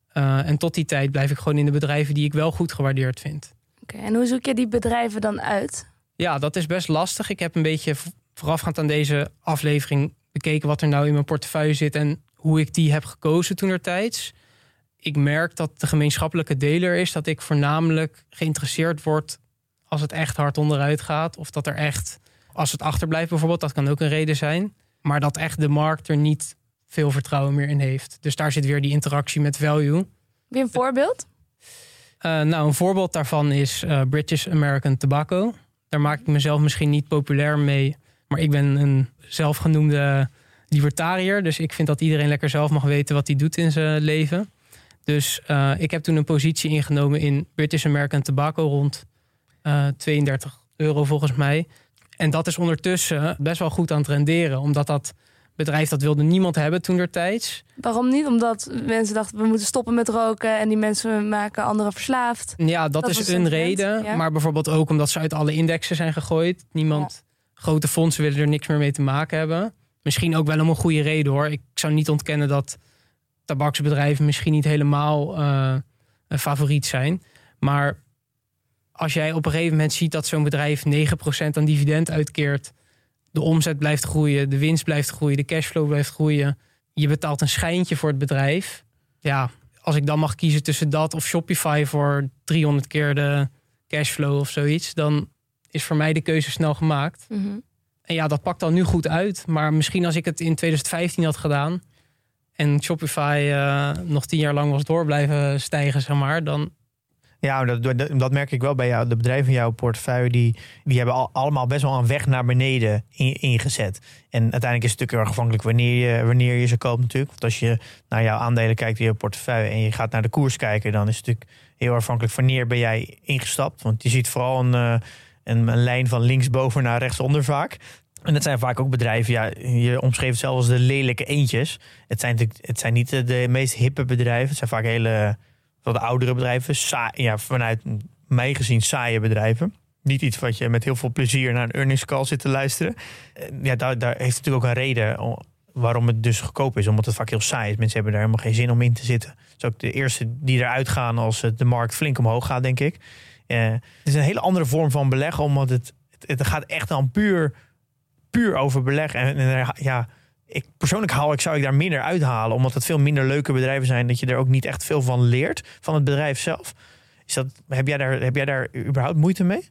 Eh, en tot die tijd blijf ik gewoon in de bedrijven die ik wel goed gewaardeerd vind. Oké, En hoe zoek je die bedrijven dan uit? Ja, dat is best lastig. Ik heb een beetje voorafgaand aan deze aflevering bekeken wat er nou in mijn portefeuille zit en hoe ik die heb gekozen toenertijds. Ik merk dat de gemeenschappelijke deler is dat ik voornamelijk geïnteresseerd word als het echt hard onderuit gaat. Of dat er echt, als het achterblijft bijvoorbeeld, dat kan ook een reden zijn. Maar dat echt de markt er niet veel vertrouwen meer in heeft. Dus daar zit weer die interactie met value. Heb je een voorbeeld? Eh, nou, een voorbeeld daarvan is eh, British American Tobacco. daar maak ik mezelf misschien niet populair mee. Maar ik ben een zelfgenoemde libertariër. Dus ik vind dat iedereen lekker zelf mag weten wat hij doet in zijn leven. Dus uh, ik heb toen een positie ingenomen in British American Tobacco rond uh, 32 euro volgens mij. En dat is ondertussen best wel goed aan het renderen. Omdat dat bedrijf dat wilde niemand hebben toen der tijds. Waarom niet? Omdat mensen dachten we moeten stoppen met roken en die mensen maken anderen verslaafd. Ja, dat, is een reden. Ja. Maar bijvoorbeeld ook omdat ze uit alle indexen zijn gegooid. Niemand, ja. grote fondsen willen er niks meer mee te maken hebben. Misschien ook wel om een goede reden hoor. Ik zou niet ontkennen dat tabaksbedrijven misschien niet helemaal uh, een favoriet zijn. Maar als jij op een gegeven moment ziet dat zo'n bedrijf 9% aan dividend uitkeert de omzet blijft groeien, de winst blijft groeien, de cashflow blijft groeien. Je betaalt een schijntje voor het bedrijf. Ja, als ik dan mag kiezen tussen dat of Shopify voor 300 keer de cashflow of zoiets, dan is voor mij de keuze snel gemaakt. Mm -hmm. En ja, dat pakt dan nu goed uit. Maar misschien als ik het in 2015 had gedaan en Shopify uh, nog tien jaar lang was door blijven stijgen, zeg maar, dan ja, dat, dat, merk ik wel bij jou. De bedrijven in jouw portefeuille, die, die hebben al, allemaal best wel een weg naar beneden ingezet. En uiteindelijk is het natuurlijk erg afhankelijk wanneer je, wanneer je ze koopt natuurlijk. Want als je naar jouw aandelen kijkt in je portefeuille en je gaat naar de koers kijken, dan is het natuurlijk heel afhankelijk wanneer ben jij ingestapt. Want je ziet vooral een, eh, een, een lijn van linksboven naar rechtsonder vaak. En het zijn vaak ook bedrijven, ja, je omschreef het zelfs als de lelijke eentjes. Het zijn, het zijn niet de, meest hippe bedrijven. Het zijn vaak hele wat oudere bedrijven, saai, ja, vanuit mij gezien saaie bedrijven. Niet iets wat je met heel veel plezier naar een earnings call zit te luisteren. Eh, ja, daar, daar heeft natuurlijk ook een reden waarom het dus goedkoop is. Omdat het vaak heel saai is. Mensen hebben daar helemaal geen zin om in te zitten. Het is ook de eerste die eruit gaan als de markt flink omhoog gaat, denk ik. Uh, het is een hele andere vorm van beleggen, omdat het, het, het gaat echt dan puur, puur over beleggen. En, en ja, ik persoonlijk haal ik, zou ik daar minder uithalen. Omdat het veel minder leuke bedrijven zijn. Dat je er ook niet echt veel van leert. Van het bedrijf zelf. Is dat, heb, jij daar, heb jij daar überhaupt moeite mee?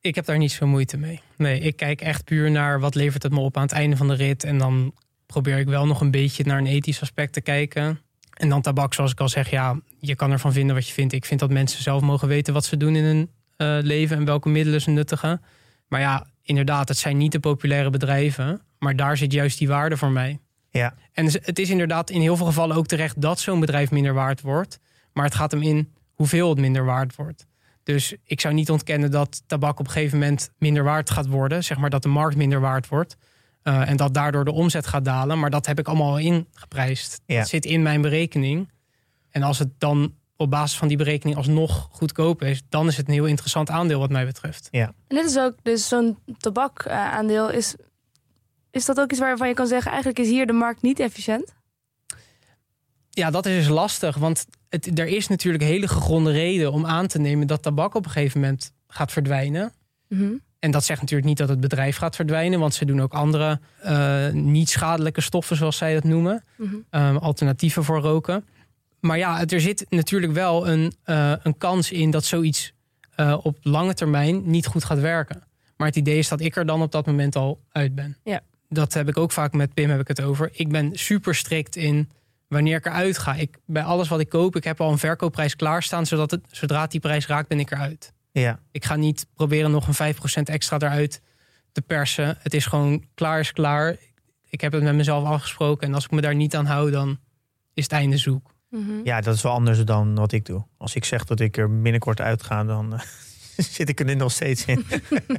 Ik heb daar niet zo moeite mee. Nee, ik kijk echt puur naar wat levert het me op aan het einde van de rit. En dan probeer ik wel nog een beetje naar een ethisch aspect te kijken. En dan tabak, zoals ik al zeg, ja, je kan ervan vinden wat je vindt. Ik vind dat mensen zelf mogen weten wat ze doen in hun uh, leven en welke middelen ze nuttigen. Maar ja, inderdaad, het zijn niet de populaire bedrijven. Maar daar zit juist die waarde voor mij. Ja. En het is inderdaad in heel veel gevallen ook terecht dat zo'n bedrijf minder waard wordt. Maar het gaat hem in hoeveel het minder waard wordt. Dus ik zou niet ontkennen dat tabak op een gegeven moment minder waard gaat worden. Zeg maar dat de markt minder waard wordt. Uh, en dat daardoor de omzet gaat dalen. Maar dat heb ik allemaal al ingeprijsd. Ja. Dat zit in mijn berekening. En als het dan op basis van die berekening alsnog goedkoop is, dan is het een heel interessant aandeel wat mij betreft. Ja. En dit is ook, dus zo'n tabakaandeel is is dat ook iets waarvan je kan zeggen, eigenlijk is hier de markt niet efficiënt? Ja, dat is dus lastig. Want het, er is natuurlijk hele gegronde reden om aan te nemen dat tabak op een gegeven moment gaat verdwijnen. Mm -hmm. En dat zegt natuurlijk niet dat het bedrijf gaat verdwijnen, want ze doen ook andere uh, niet schadelijke stoffen, zoals zij dat noemen. Mm -hmm. um, alternatieven voor roken. Maar ja, er zit natuurlijk wel een, uh, een kans in dat zoiets uh, op lange termijn niet goed gaat werken. Maar het idee is dat ik er dan op dat moment al uit ben. Ja dat heb ik ook vaak met Pim heb ik het over. Ik ben super strikt in wanneer ik eruit ga. Ik, bij alles wat ik koop, ik heb al een verkoopprijs klaarstaan, zodat het, zodra het die prijs raakt, ben ik eruit. Ja. Ik ga niet proberen nog een 5% extra eruit te persen. Het is gewoon klaar is klaar. Ik heb het met mezelf afgesproken en als ik me daar niet aan hou, dan is het einde zoek. Mm -hmm. Ja, dat is wel anders dan wat ik doe. Als ik zeg dat ik er binnenkort uitga, dan uh, (laughs) zit ik er nu nog steeds in.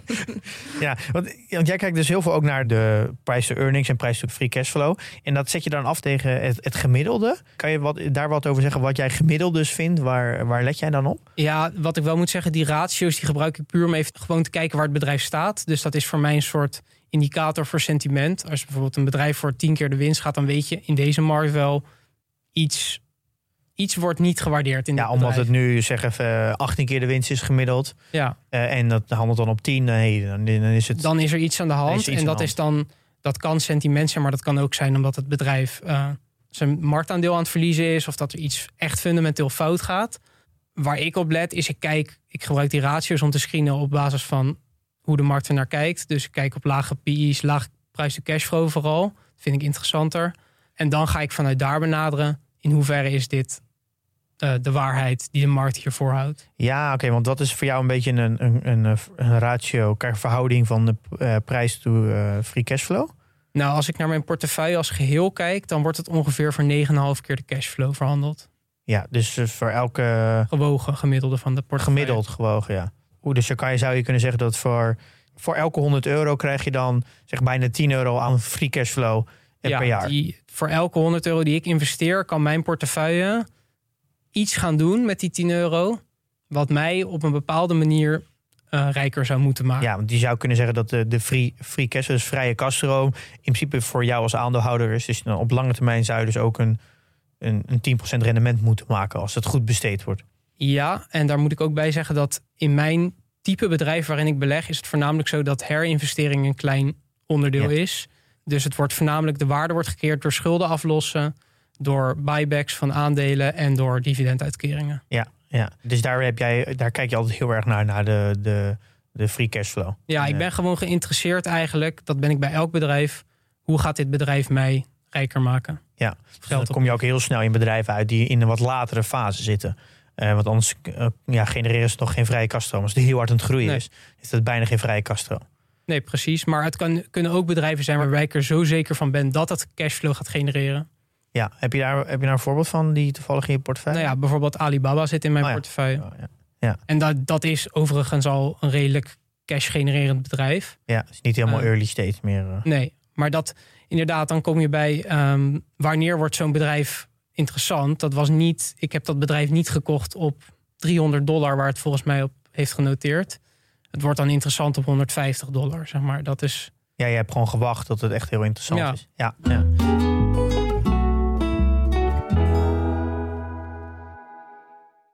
(laughs) ja, want, want, jij kijkt dus heel veel ook naar de price to earnings en price to free cashflow. En dat zet je dan af tegen het, het gemiddelde. Kan je wat, daar wat over zeggen wat jij gemiddeld dus vindt? Waar, waar let jij dan op? Ja, wat ik wel moet zeggen, die ratio's die gebruik ik puur om even gewoon te kijken waar het bedrijf staat. Dus dat is voor mij een soort indicator voor sentiment. Als bijvoorbeeld een bedrijf voor tien keer de winst gaat, dan weet je in deze markt wel iets iets wordt niet gewaardeerd in Ja, omdat bedrijf. het nu zeg even 18 keer de winst is gemiddeld. Ja, Uh, en dat handelt dan op 10. Nee, dan, dan is het. dan is er iets aan de hand. En dat is dan, dat kan sentiment zijn, maar dat kan ook zijn omdat het bedrijf eh, zijn marktaandeel aan het verliezen is. Of dat er iets echt fundamenteel fout gaat. Waar ik op let, is ik kijk, ik gebruik die ratio's om te screenen op basis van hoe de markt er naar kijkt. Dus ik kijk op lage PI's, laag prijs to cashflow vooral. Dat vind ik interessanter. En dan ga ik vanuit daar benaderen in hoeverre is dit eh, de waarheid die de markt hiervoor houdt. Ja, oké, want dat is voor jou een beetje een, een, een, een ratio, verhouding van de eh, prijs to eh, free cashflow. Nou, als ik naar mijn portefeuille als geheel kijk, dan wordt het ongeveer voor 9,5 keer de cashflow verhandeld. Ja, dus voor elke Gewogen gemiddelde van de portefeuille. gemiddeld gewogen, ja. Oeh, dus kan je, zou je kunnen zeggen dat voor, voor elke 100 euro krijg je dan zeg bijna 10 euro aan free cashflow ja, per jaar. Die, voor elke 100 euro die ik investeer, kan mijn portefeuille iets gaan doen met die 10 euro. Wat mij op een bepaalde manier eh, rijker zou moeten maken. Ja, want die zou kunnen zeggen dat de, de free, free cash, dus vrije kaststroom, in principe voor jou als aandeelhouder is. Dus op lange termijn zou je dus ook een, een, een 10% rendement moeten maken als het goed besteed wordt. Ja, en daar moet ik ook bij zeggen dat in mijn type bedrijf waarin ik beleg, is het voornamelijk zo dat herinvestering een klein onderdeel Ja. is. Dus het wordt voornamelijk de waarde wordt gekeerd door schulden aflossen, door buybacks van aandelen en door dividenduitkeringen. Ja, ja. Dus daar, heb jij, daar kijk je altijd heel erg naar, naar de, de, de free cashflow. Ja, ik En, ben gewoon geïnteresseerd eigenlijk, dat ben ik bij elk bedrijf. Hoe gaat dit bedrijf mij rijker maken? Ja, Dus dan kom je ook heel snel in bedrijven uit die in een wat latere fase zitten. Eh, want anders eh, ja, genereren ze nog geen vrije kaststroom. Als het heel hard aan het groeien Nee. is, is dat bijna geen vrije kaststroom. Nee, precies. Maar het kan, kunnen ook bedrijven zijn waarbij ik er zo zeker van ben dat het cashflow gaat genereren. Ja, heb je, daar, heb je daar een voorbeeld van die toevallig in je portefeuille? Nou ja, bijvoorbeeld Alibaba zit in mijn Oh ja. portefeuille. Oh, ja. En dat, dat is overigens al een redelijk cash-genererend bedrijf. ja, het is niet helemaal Eh. early stage meer. eh. Nee, maar dat inderdaad, dan kom je bij ehm, wanneer wordt zo'n bedrijf interessant. Dat was niet, ik heb dat bedrijf niet gekocht op 300 dollar, waar het volgens mij op heeft genoteerd. Het wordt dan interessant op 150 dollar, zeg maar. Dat is, Ja, je hebt gewoon gewacht tot het echt heel interessant Ja. is. Ja, ja.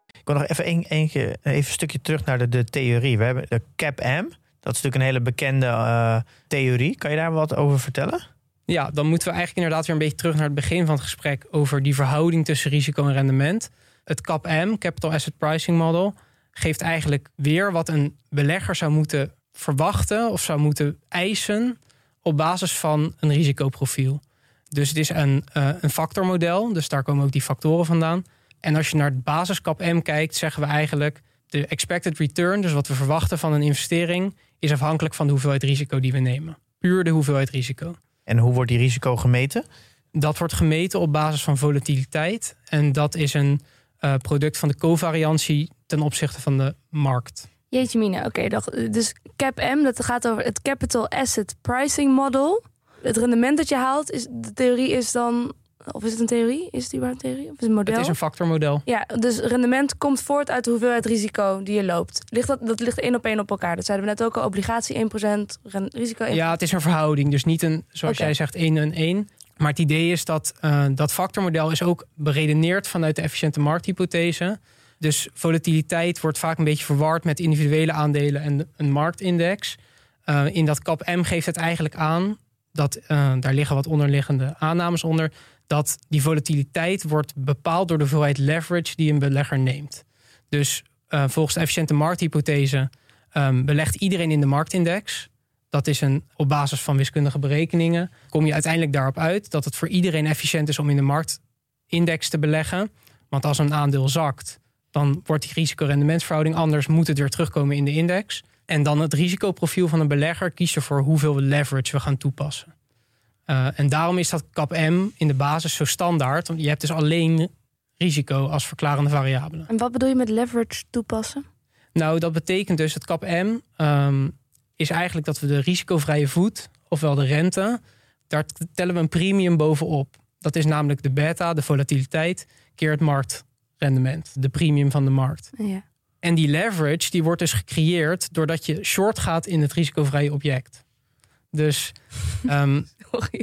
Ik wil nog even een, even een stukje terug naar de, de theorie. We hebben de CAP-M. Dat is natuurlijk een hele bekende eh, theorie. Kan je daar wat over vertellen? ja, dan moeten we eigenlijk inderdaad weer een beetje terug naar het begin van het gesprek over die verhouding tussen risico en rendement. Het CAPM, Capital Asset Pricing Model, geeft eigenlijk weer wat een belegger zou moeten verwachten of zou moeten eisen op basis van een risicoprofiel. Dus het is een, eh, een factormodel, dus daar komen ook die factoren vandaan. En als je naar het basis CAPM kijkt, zeggen we eigenlijk de expected return, dus wat we verwachten van een investering, is afhankelijk van de hoeveelheid risico die we nemen. Puur de hoeveelheid risico. En hoe wordt die risico gemeten? Dat wordt gemeten op basis van volatiliteit. En dat is een eh, product van de covariantie ten opzichte van de markt. Jeetje mina, oké. dag. dus CAP-M, dat gaat over het Capital Asset Pricing Model. Het rendement dat je haalt, is, de theorie is dan... Of is het een theorie? Is het überhaupt een theorie? Of is het een model? Het is een factormodel. Ja, dus rendement komt voort uit de hoeveelheid risico die je loopt. Ligt dat, dat ligt één op één op elkaar. Dat zeiden we net ook al. Obligatie 1%, ren- risico 1%. Ja, het is een verhouding. Dus niet een, zoals jij zegt, 1 en 1. Maar het idee is dat eh, dat factormodel is ook beredeneerd vanuit de efficiënte markthypothese. Dus volatiliteit wordt vaak een beetje verward met individuele aandelen en een marktindex. Eh, in dat kap M geeft het eigenlijk aan dat eh, daar liggen wat onderliggende aannames onder. Dat die volatiliteit wordt bepaald door de hoeveelheid leverage die een belegger neemt. Dus volgens de efficiënte markthypothese ehm, belegt iedereen in de marktindex. Dat is een, op basis van wiskundige berekeningen. Kom je uiteindelijk daarop uit dat het voor iedereen efficiënt is om in de marktindex te beleggen. Want als een aandeel zakt, dan wordt die risicorendementsverhouding anders. Moet het weer terugkomen in de index. En dan het risicoprofiel van een belegger kiest ervoor hoeveel leverage we gaan toepassen. Uh, en daarom is dat cap M in de basis zo standaard. Want je hebt dus alleen risico als verklarende variabele. En wat bedoel je met leverage toepassen? Nou, dat betekent dus het cap M um, is eigenlijk dat we de risicovrije voet, ofwel de rente, daar tellen we een premium bovenop. Dat is namelijk de beta, de volatiliteit, keer het marktrendement, de premium van de markt. Ja. En die leverage die wordt dus gecreëerd doordat je short gaat in het risicovrije object. Dus um, (laughs)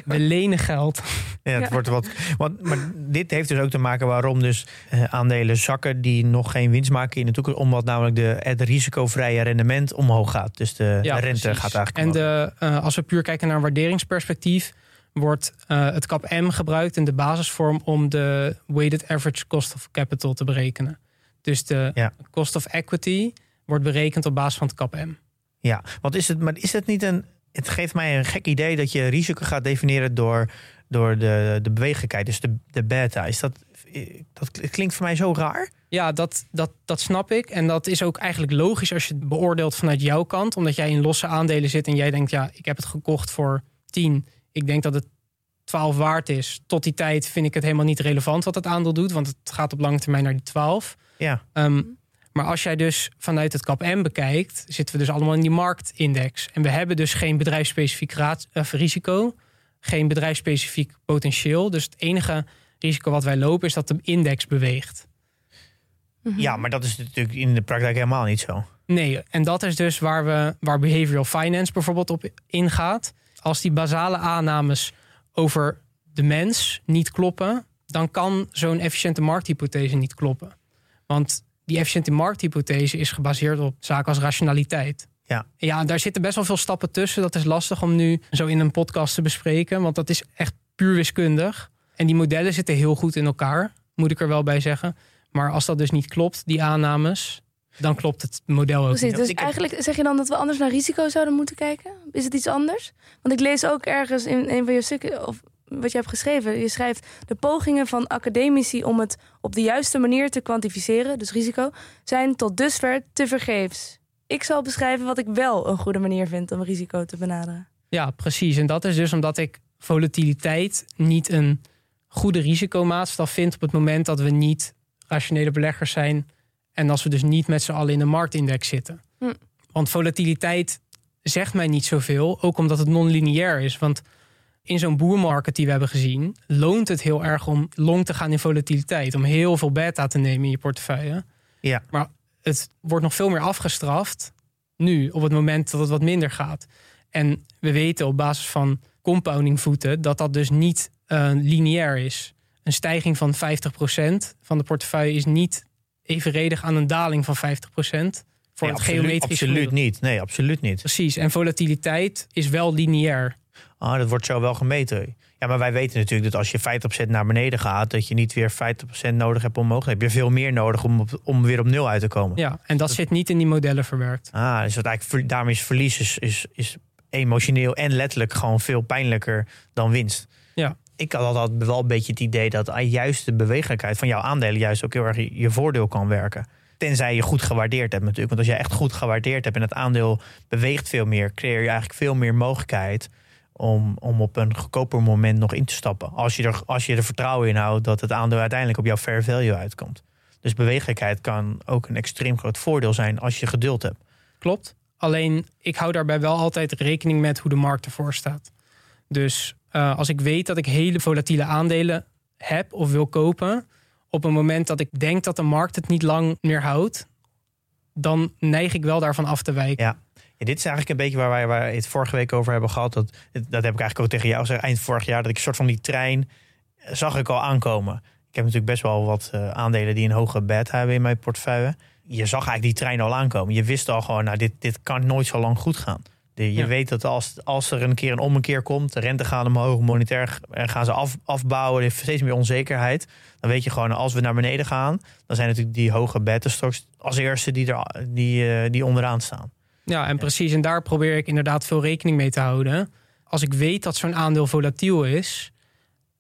we lenen geld. Ja, het ja. wordt wat. Want, maar dit heeft dus ook te maken waarom dus uh, aandelen zakken die nog geen winst maken in de toekomst. Omdat namelijk de, het risicovrije rendement omhoog gaat. Dus de, ja, de rente precies. gaat eigenlijk. En de, uh, als we puur kijken naar een waarderingsperspectief, wordt uh, het cap M gebruikt in de basisvorm om de weighted average cost of capital te berekenen. Dus de ja. cost of equity wordt berekend op basis van het cap M. Ja, want is het, maar is het niet een. Het geeft mij een gek idee dat je risico gaat definiëren door, door de, de bewegelijkheid, dus de, de beta. Is dat, dat klinkt voor mij zo raar? Ja, dat, dat, dat snap ik. En dat is ook eigenlijk logisch als je het beoordeelt vanuit jouw kant. Omdat jij in losse aandelen zit en jij denkt, ja, ik heb het gekocht voor 10. Ik denk dat het 12 waard is. Tot die tijd vind ik het helemaal niet relevant wat het aandeel doet. Want het gaat op lange termijn naar die 12. Ja. Ehm, maar als jij dus vanuit het KAP-M bekijkt, zitten we dus allemaal in die marktindex. En we hebben dus geen bedrijfsspecifiek raad, of risico, geen bedrijfsspecifiek potentieel. Dus het enige risico wat wij lopen is dat de index beweegt. ja, maar dat is natuurlijk in de praktijk helemaal niet zo. Nee, en dat is dus waar, we, waar behavioral finance bijvoorbeeld op ingaat. Als die basale aannames over de mens niet kloppen, dan kan zo'n efficiënte markthypothese niet kloppen. Want die efficiënte markthypothese is gebaseerd op zaken als rationaliteit. Ja. ja, daar zitten best wel veel stappen tussen. Dat is lastig om nu zo in een podcast te bespreken, want dat is echt puur wiskundig. En die modellen zitten heel goed in elkaar, moet ik er wel bij zeggen. Maar als dat dus niet klopt, die aannames, dan klopt het model ook Precies, niet. dus Ik heb- eigenlijk zeg je dan dat we anders naar risico zouden moeten kijken? Is het iets anders? Want ik lees ook ergens in een van je stukken, of wat je hebt geschreven. Je schrijft de pogingen van academici om het op de juiste manier te kwantificeren, dus risico, zijn tot dusver te vergeefs. Ik zal beschrijven wat ik wel een goede manier vind om risico te benaderen. Ja, precies. En dat is dus omdat ik volatiliteit niet een goede risicomaatstaf vind op het moment dat we niet rationele beleggers zijn en als we dus niet met z'n allen in de marktindex zitten. Hm. Want volatiliteit zegt mij niet zoveel, ook omdat het non-lineair is. Want in zo'n boermarket die we hebben gezien, loont het heel erg om long te gaan in volatiliteit, om heel veel beta te nemen in je portefeuille. Ja. Maar het wordt nog veel meer afgestraft nu, op het moment dat het wat minder gaat. En we weten op basis van compounding voeten dat dat dus niet eh, lineair is. Een stijging van 50% van de portefeuille is niet evenredig aan een daling van 50% voor Nee, het absoluut, geometrisch absoluut gemiddelde. niet. Nee, absoluut niet. Precies, en volatiliteit is wel lineair. Ah, dat wordt zo wel gemeten. Ja, maar wij weten natuurlijk dat als je 50% naar beneden gaat, dat je niet weer 50% nodig hebt omhoog. Dan heb je veel meer nodig om, op- om weer op nul uit te komen. Ja, en dat zit niet in die modellen verwerkt. Ah, dus dat eigenlijk, daarom is verlies is, is, is emotioneel en letterlijk gewoon veel pijnlijker dan winst. Ja. Ik had altijd wel een beetje het idee dat juist de bewegelijkheid van jouw aandelen juist ook heel erg je, je voordeel kan werken. Tenzij je goed gewaardeerd hebt natuurlijk. Want als je echt goed gewaardeerd hebt en het aandeel beweegt veel meer, creëer je eigenlijk veel meer mogelijkheid om, om op een goedkoper moment nog in te stappen. Als je, er, als je er vertrouwen in houdt dat het aandeel uiteindelijk op jouw fair value uitkomt. Dus bewegelijkheid kan ook een extreem groot voordeel zijn als je geduld hebt. Klopt. Alleen ik hou daarbij wel altijd rekening met hoe de markt ervoor staat. Dus eh, als ik weet dat ik hele volatiele aandelen heb of wil kopen, op een moment dat ik denk dat de markt het niet lang meer houdt, dan neig ik wel daarvan af te wijken. Ja. Ja, dit is eigenlijk een beetje waar wij, waar wij het vorige week over hebben gehad. Dat, dat heb ik eigenlijk ook tegen jou gezegd eind vorig jaar. Dat ik een soort van die trein eh, zag ik al aankomen. Ik heb natuurlijk best wel wat eh, aandelen die een hoge beta hebben in mijn portefeuille. Je zag eigenlijk die trein al aankomen. Je wist al gewoon, nou, dit, dit kan nooit zo lang goed gaan. De- je Ja. weet dat als, als er een keer een ommekeer komt, de rente gaat omhoog, monetair gaan ze af, afbouwen, er heeft steeds meer onzekerheid. Dan weet je gewoon, als we naar beneden gaan, dan zijn natuurlijk die hoge beta straks als eerste die, er, die, eh, die onderaan staan. Ja, en precies. En daar probeer ik inderdaad veel rekening mee te houden. Als ik weet dat zo'n aandeel volatiel is,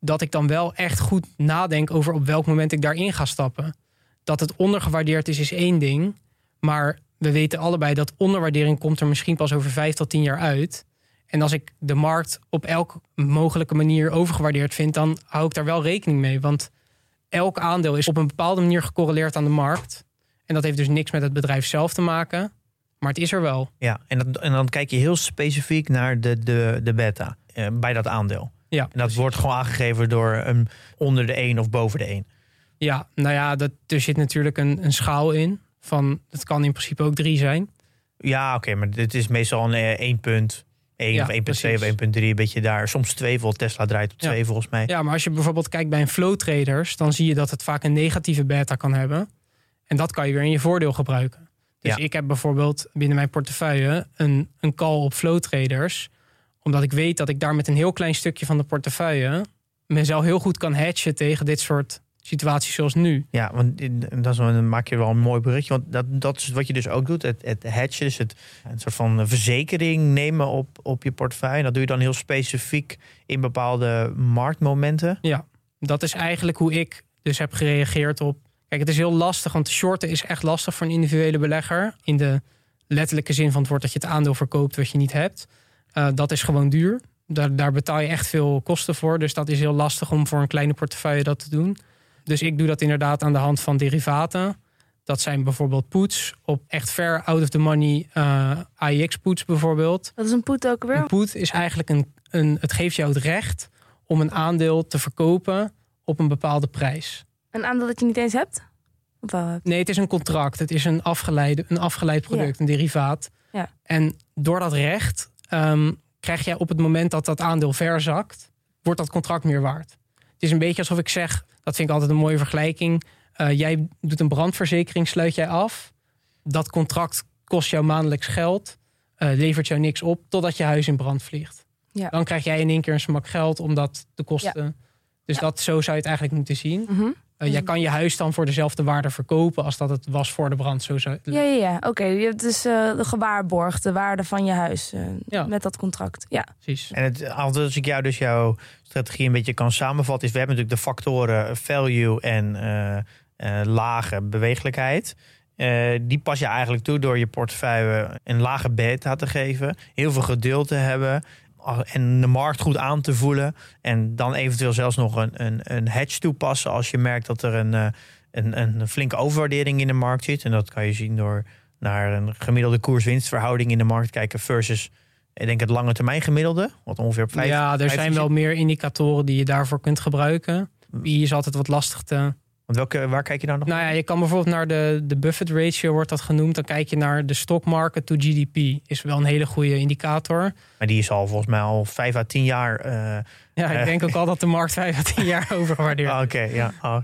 dat ik dan wel echt goed nadenk over op welk moment ik daarin ga stappen. Dat het ondergewaardeerd is, is één ding. Maar we weten allebei dat onderwaardering komt er misschien pas over vijf tot tien jaar uit. En als ik de markt op elke mogelijke manier overgewaardeerd vind, dan hou ik daar wel rekening mee. Want elk aandeel is op een bepaalde manier gecorreleerd aan de markt. En dat heeft dus niks met het bedrijf zelf te maken. Maar het is er wel. Ja, en, dat, en dan kijk je heel specifiek naar de, de, de beta eh, bij dat aandeel. Ja, En dat wordt gewoon aangegeven door een onder de 1 of boven de 1. Ja, nou ja, dat, er zit natuurlijk een, een schaal in. Van, het kan in principe ook drie zijn. Ja, oké, maar dit is meestal een eh, 1 punt. 1 Ja, of 1.2 precies. of 1.3, een beetje daar. Soms 2, voor Tesla draait op Ja. 2 volgens mij. Ja, maar als je bijvoorbeeld kijkt bij een flow traders, dan zie je dat het vaak een negatieve beta kan hebben. En dat kan je weer in je voordeel gebruiken. Dus Ja. ik heb bijvoorbeeld binnen mijn portefeuille een, een call op flow traders. Omdat ik weet dat ik daar met een heel klein stukje van de portefeuille mezelf heel goed kan hatchen tegen dit soort situaties zoals nu. Ja, want dat is, wel- dan maak je wel een mooi berichtje. Want dat, dat is wat je dus ook doet. Het, het hedgen, dus het, een soort van verzekering nemen op, op je portefeuille. En dat doe je dan heel specifiek in bepaalde marktmomenten. Dat is eigenlijk hoe ik dus heb gereageerd op Kijk, het is heel lastig, want shorten is echt lastig voor een individuele belegger. In de letterlijke zin van het woord dat je het aandeel verkoopt wat je niet hebt. Uh, dat is gewoon duur. Daar, daar betaal je echt veel kosten voor. Dus dat is heel lastig om voor een kleine portefeuille dat te doen. Dus ik doe dat inderdaad aan de hand van derivaten. Dat zijn bijvoorbeeld puts op echt ver out of the money uh, AIX puts bijvoorbeeld. Wat is een put ook weer? Een put is eigenlijk een, een, het geeft jou het recht om een aandeel te verkopen op een bepaalde prijs. Een aandeel dat je niet eens hebt? Of wel hebt? Nee, het is een contract. Het is een, afgeleide, een afgeleid product, een derivaat. Ja. En door dat recht um, krijg jij op het moment dat dat aandeel verzakt, wordt dat contract meer waard. Het is een beetje alsof ik zeg, dat vind ik altijd een mooie vergelijking. Uh, jij doet een brandverzekering, sluit jij af. Dat contract kost jou maandelijks geld, uh, levert jou niks op, totdat je huis in brand vliegt. Ja. Dan krijg jij in één keer een smak geld, omdat de kosten. Dus Ja. dat, zo zou je het eigenlijk moeten zien. Mhm. Uh, jij kan je huis dan voor dezelfde waarde verkopen als dat het was voor de brand. Zo zou, Ja, ja, ja. Oké, je hebt dus eh, de gewaarborgd, de waarde van je huis eh, Ja. met dat contract. Ja. Precies. En het, als ik jou dus jouw strategie een beetje kan samenvatten, is we hebben natuurlijk de factoren value en eh, eh, lage bewegelijkheid. Eh, die pas je eigenlijk toe door je portefeuille een lage beta te geven, heel veel geduld te hebben en de markt goed aan te voelen. En dan eventueel zelfs nog een, een, een hedge toepassen als je merkt dat er een, eh, een, een flinke overwaardering in de markt zit. En dat kan je zien door naar een gemiddelde koers-winstverhouding in de markt kijken versus ik denk het lange termijn gemiddelde, wat ongeveer op vijf. ja, er vijf zijn wel meer indicatoren die je daarvoor kunt gebruiken. Die is altijd wat lastig te. Want welke, waar kijk je dan nog? Nou ja, je kan bijvoorbeeld naar de, de Buffett ratio, wordt dat genoemd. Dan kijk je naar de stock market to GDP. Is wel een hele goede indicator. Maar die is al volgens mij al vijf à tien jaar. eh, Ja, ik Eh. denk ook al dat de markt 5 à 10 jaar (laughs) overgewaardeerd ah, Oké, ja. Oh,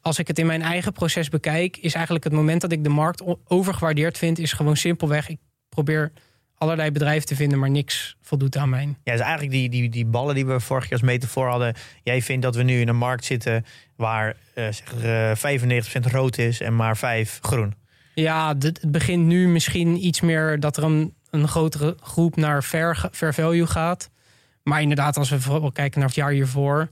als ik het in mijn eigen proces bekijk, is eigenlijk het moment dat ik de markt overgewaardeerd vind, is gewoon simpelweg. Ik probeer allerlei bedrijven te vinden, maar niks voldoet aan mijn. Ja, dus eigenlijk die, die, die ballen die we vorig jaar als metafoor hadden. Jij vindt dat we nu in een markt zitten waar eh zeg, eh 95% rood is en maar 5 groen. Ja, dit- het begint nu misschien iets meer dat er een, een grotere groep naar fair, fair value gaat. Maar inderdaad, als we vooral kijken naar het jaar hiervoor,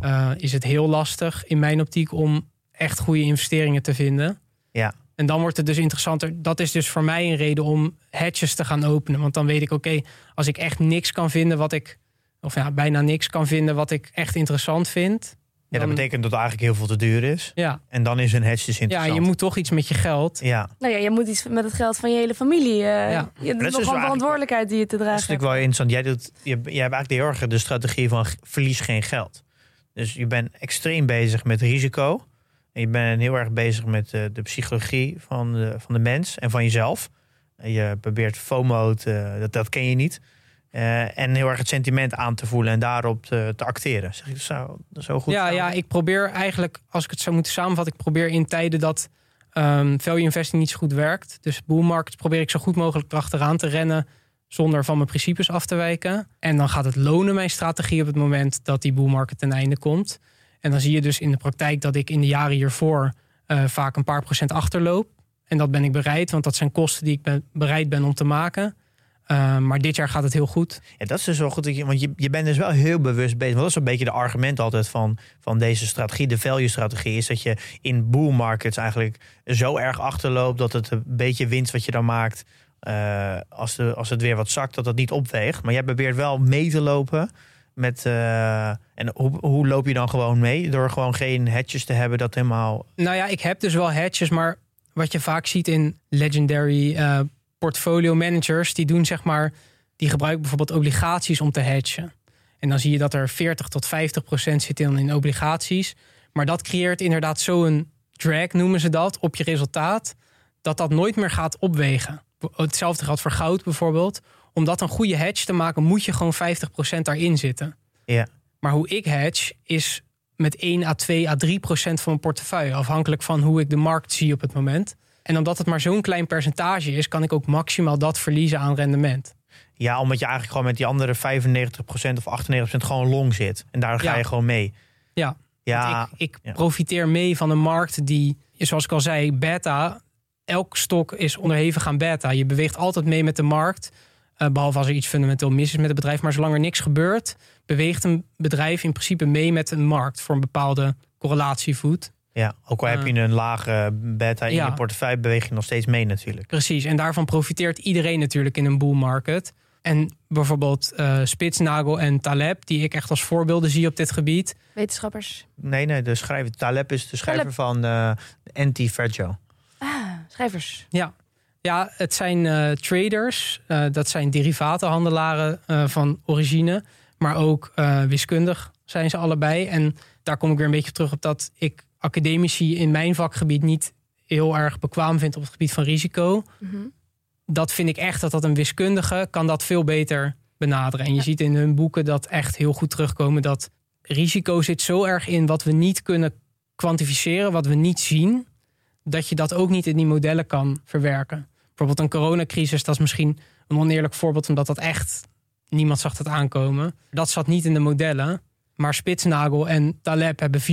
eh, is het heel lastig in mijn optiek om echt goede investeringen te vinden. Ja. En dan wordt het dus interessanter. Dat is dus voor mij een reden om hedges te gaan openen. Want dan weet ik, oké, als ik echt niks kan vinden wat ik, of ja, bijna niks kan vinden wat ik echt interessant vind. Ja, dat dan- betekent dat het eigenlijk heel veel te duur is. Ja, En dan is een hedge dus ja, interessant. je moet toch iets met je geld. Ja, Nou ja, je moet iets met het geld van je hele familie. eh Ja. Je hebt dat is nog dus wel een verantwoordelijkheid die je te dat is dragen natuurlijk wel interessant. Jij, doet, je, jij hebt eigenlijk heel erg de strategie van verlies geen geld. Dus je bent extreem bezig met risico. En je bent heel erg bezig met eh, de psychologie van de, van de mens en van jezelf. En je probeert FOMO, te, dat, dat ken je niet. Eh, en heel erg het sentiment aan te voelen en daarop te, te acteren. Zeg ik dat zo, zo goed? Ja, samen? ja, ik probeer eigenlijk, als ik het zou moeten samenvatten, ik probeer in tijden dat ehm, value investing niet zo goed werkt. Dus bull markets probeer ik zo goed mogelijk erachteraan te rennen zonder van mijn principes af te wijken. En dan gaat het lonen mijn strategie op het moment dat die bull market ten einde komt. En dan zie je dus in de praktijk dat ik in de jaren hiervoor eh, vaak een paar procent achterloop. En dat ben ik bereid, want dat zijn kosten die ik ben, bereid ben om te maken. Eh, maar dit jaar gaat het heel goed. Ja, dat is dus wel goed. Want je, je bent dus wel heel bewust bezig. Want dat is een beetje de argument altijd van, van deze strategie. De value-strategie is dat je in bull markets eigenlijk zo erg achterloopt... dat het een beetje winst wat je dan maakt... eh, als, de, als het weer wat zakt, dat dat niet opweegt. Maar jij probeert wel mee te lopen met... eh, en hoe, loop je dan gewoon mee? Door gewoon geen hedges te hebben dat helemaal... Nou ja, ik heb dus wel hedges, maar wat je vaak ziet in legendary eh, portfolio managers, die doen zeg maar, die gebruiken bijvoorbeeld obligaties om te hedgen. En dan zie je dat er 40 tot 50 procent zit in, in obligaties. Maar dat creëert inderdaad zo'n drag, noemen ze dat, op je resultaat, dat dat nooit meer gaat opwegen. Hetzelfde geldt voor goud bijvoorbeeld. Om dat een goede hedge te maken, moet je gewoon 50 procent daarin zitten. Ja. Maar hoe ik hedge is met 1 à 2 à 3 procent van mijn portefeuille. Afhankelijk van hoe ik de markt zie op het moment. En omdat het maar zo'n klein percentage is, kan ik ook maximaal dat verliezen aan rendement. Ja, omdat je eigenlijk gewoon met die andere 95% of 98% gewoon long zit. En daar ga Ja. je gewoon mee. Ja. Ja, Want ik ik ja. profiteer mee van een markt die, zoals ik al zei, beta. Elk stok is onderhevig aan beta. Je beweegt altijd mee met de markt. Eh, behalve als er iets fundamenteel mis is met het bedrijf. Maar zolang er niks gebeurt, beweegt een bedrijf in principe mee met een markt voor een bepaalde correlatievoet. Ja, ook al heb je een lage beta in ja. je portefeuille, beweeg je nog steeds mee natuurlijk. Precies, en daarvan profiteert iedereen natuurlijk in een bull market. En bijvoorbeeld eh Spitsnagel en Taleb, die ik echt als voorbeelden zie op dit gebied. Wetenschappers. Nee, nee, de schrijver Taleb is de schrijver van eh Anti-Fragile. Ah, schrijvers. Ja, ja het zijn eh, traders, eh, dat zijn derivatenhandelaren eh, van origine, maar ook wiskundig zijn ze allebei. En daar kom ik weer een beetje terug op dat ik academici in mijn vakgebied niet heel erg bekwaam vind op het gebied van risico. Mhm. Dat vind ik echt dat dat een wiskundige kan dat veel beter benaderen. En je Ja. ziet in hun boeken dat echt heel goed terugkomen dat risico zit zo erg in wat we niet kunnen kwantificeren, wat we niet zien, dat je dat ook niet in die modellen kan verwerken. Bijvoorbeeld een coronacrisis, dat is misschien een oneerlijk voorbeeld, omdat dat echt niemand zag het aankomen. Dat zat niet in de modellen. Maar Spitsnagel en Taleb hebben 4000%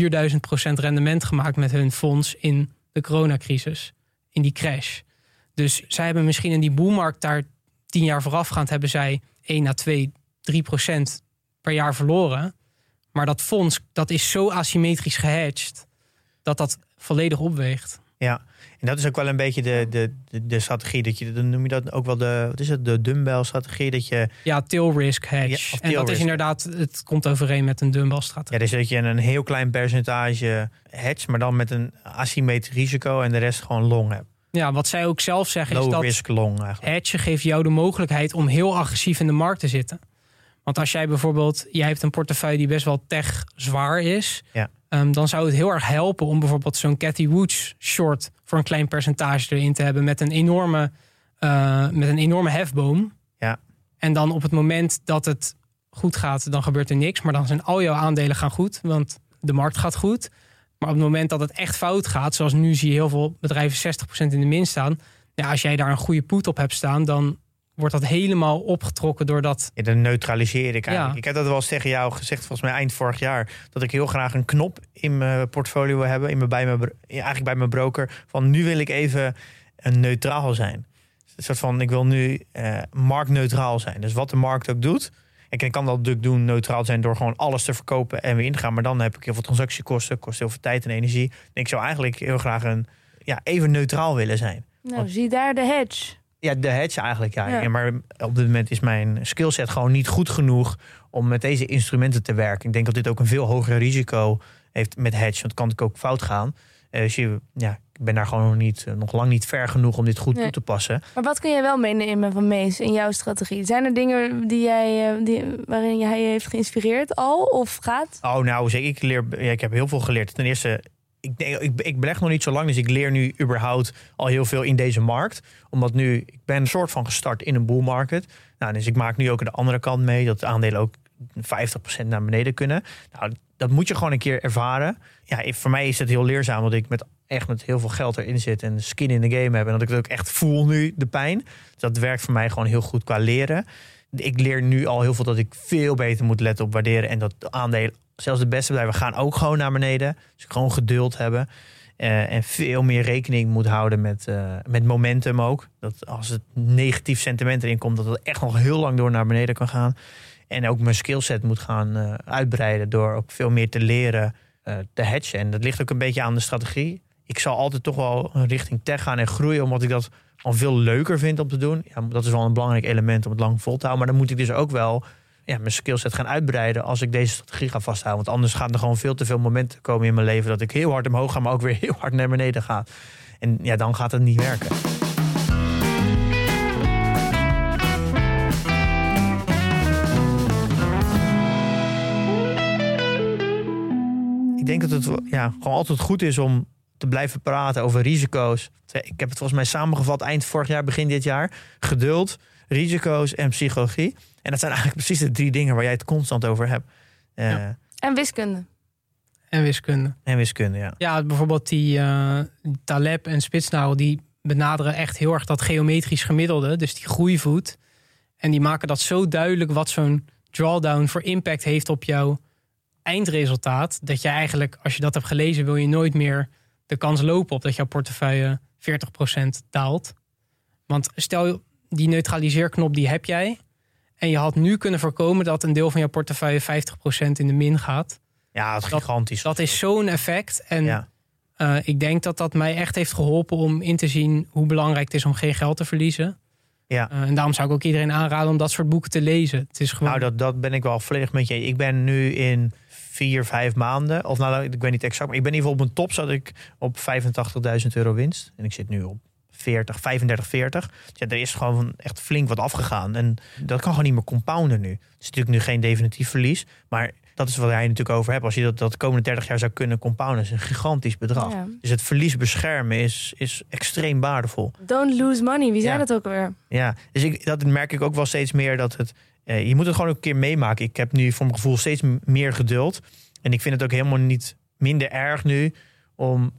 rendement gemaakt met hun fonds in de coronacrisis, in die crash. Dus zij hebben misschien in die boelmarkt daar tien jaar voorafgaand hebben zij 1 à 2, 3 procent per jaar verloren. Maar dat fonds, dat is zo asymmetrisch gehedged, dat dat volledig opweegt. Ja, en dat is ook wel een beetje de, de, de, de strategie. Dat je, dan noem je dat ook wel de, wat is het, de dumbbell-strategie. Dat je, Ja, tail risk hedge. Ja, en dat is inderdaad, het komt overeen met een dumbbell strategie. ja, dus dat je een heel klein percentage hedge, maar dan met een asymmetrisch risico en de rest gewoon long hebt. Ja, wat zij ook zelf zeggen is Low dat risk long eigenlijk. hedgen geeft jou de mogelijkheid om heel agressief in de markt te zitten. Want als jij bijvoorbeeld, jij hebt een portefeuille die best wel tech zwaar is, Ja. ehm, dan zou het heel erg helpen om bijvoorbeeld zo'n Cathy Woods short voor een klein percentage erin te hebben met een enorme, eh, met een enorme hefboom. Ja. En dan op het moment dat het goed gaat, dan gebeurt er niks. Maar dan zijn al jouw aandelen gaan goed, want de markt gaat goed. Maar op het moment dat het echt fout gaat, zoals nu zie je heel veel bedrijven 60% in de min staan. Ja, als jij daar een goede put op hebt staan, dan wordt dat helemaal opgetrokken door dat. Ja, dan neutraliseer ik eigenlijk. Ja. Ik heb dat wel eens tegen jou gezegd, volgens mij eind vorig jaar, dat ik heel graag een knop in mijn portfolio wil hebben, in mijn, bij mijn, eigenlijk bij mijn broker, van nu wil ik even een neutraal zijn. Een soort van, ik wil nu eh, marktneutraal zijn. Dus wat de markt ook doet. Ik ik kan dat natuurlijk doen, neutraal zijn, door gewoon alles te verkopen en weer in te gaan. Maar dan heb ik heel veel transactiekosten, kost heel veel tijd en energie. En ik zou eigenlijk heel graag een, ja, even neutraal willen zijn. Nou, Want- zie daar de hedge. Ja, de hedge eigenlijk, ja. Maar op dit moment is mijn skillset gewoon niet goed genoeg om met deze instrumenten te werken. Ik denk dat dit ook een veel hoger risico heeft met hedge. Want het kan natuurlijk ook fout gaan. Eh, Dus je, ja, ik ben daar gewoon nog, niet, eh, nog lang niet ver genoeg om dit goed Nee. toe te passen. Maar wat kun jij wel meenemen van Mees in jouw strategie? Zijn er dingen die jij, eh, die, waarin jij heeft geïnspireerd al of gaat? Oh, nou. Ik, leer, ja, ik heb heel veel geleerd. Ten eerste, ik, ik, ik beleg nog niet zo lang, dus ik leer nu überhaupt al heel veel in deze markt. Omdat nu, ik ben een soort van gestart in een bull market. Nou, dus ik maak nu ook de andere kant mee, dat de aandelen ook 50% naar beneden kunnen. Nou, dat moet je gewoon een keer ervaren. Ja, voor mij is het heel leerzaam, dat ik met echt met heel veel geld erin zit en skin in de game heb. En dat ik het ook echt voel nu, de pijn. Dus dat werkt voor mij gewoon heel goed qua leren. Ik leer nu al heel veel dat ik veel beter moet letten op waarderen. En dat de aandelen, zelfs de beste bedrijven, gaan ook gewoon naar beneden. Dus gewoon geduld hebben. Eh, en veel meer rekening moet houden met, eh, met momentum ook. Dat als het negatief sentiment erin komt, dat het echt nog heel lang door naar beneden kan gaan. En ook mijn skillset moet gaan eh, uitbreiden door ook veel meer te leren te hedgen. En dat ligt ook een beetje aan de strategie. Ik zal altijd toch wel richting tech gaan en groeien, omdat ik dat al veel leuker vind om te doen. Ja, dat is wel een belangrijk element om het lang vol te houden. Maar dan moet ik dus ook wel ja, mijn skillset gaan uitbreiden als ik deze strategie ga vasthouden. Want anders gaan er gewoon veel te veel momenten komen in mijn leven dat ik heel hard omhoog ga, maar ook weer (laughs) heel hard naar beneden ga. En ja, dan gaat het niet werken. Ik denk dat het ja, gewoon altijd goed is om te blijven praten over risico's. Ik heb het volgens mij samengevat eind vorig jaar, begin dit jaar. Geduld, risico's en psychologie. En dat zijn eigenlijk precies de drie dingen waar jij het constant over hebt. Eh, Ja. En wiskunde. En wiskunde. En wiskunde, ja. Ja, bijvoorbeeld die eh, Taleb en Spitsnauw, die benaderen echt heel erg dat geometrisch gemiddelde, dus die groeivoet. En die maken dat zo duidelijk wat zo'n drawdown voor impact heeft op jouw eindresultaat. Dat je eigenlijk, als je dat hebt gelezen, wil je nooit meer de kans lopen op dat jouw portefeuille 40% daalt. Want stel, die neutraliseerknop die heb jij. En je had nu kunnen voorkomen dat een deel van jouw portefeuille 50% in de min gaat. Ja, het is Dat- gigantisch. Dat is zo'n effect. En ja. Eh, ik denk dat dat mij echt heeft geholpen om in te zien hoe belangrijk het is om geen geld te verliezen. Ja. Eh, en daarom zou ik ook iedereen aanraden om dat soort boeken te lezen. Het is gewoon. Nou, dat, dat ben ik wel volledig met je. Ik ben nu in vier, vijf maanden, of nou, ik weet niet exact, maar ik ben in ieder geval op mijn top zat ik op 85.000 euro winst. En ik zit nu op 40, 35, 40. Dus ja, er is gewoon echt flink wat afgegaan. En dat kan gewoon niet meer compounden nu. Het is natuurlijk nu geen definitief verlies, maar dat is wat jij natuurlijk over hebt. Als je dat, dat de komende 30 jaar zou kunnen compounden, is een gigantisch bedrag. Ja. Dus het verlies beschermen is, is extreem waardevol. Don't lose money. Wie zei Ja. dat ook alweer? Ja, dus ik, dat merk ik ook wel steeds meer dat het. eh, je moet het gewoon ook een keer meemaken. Ik heb nu voor mijn gevoel steeds meer geduld. En ik vind het ook helemaal niet minder erg nu om.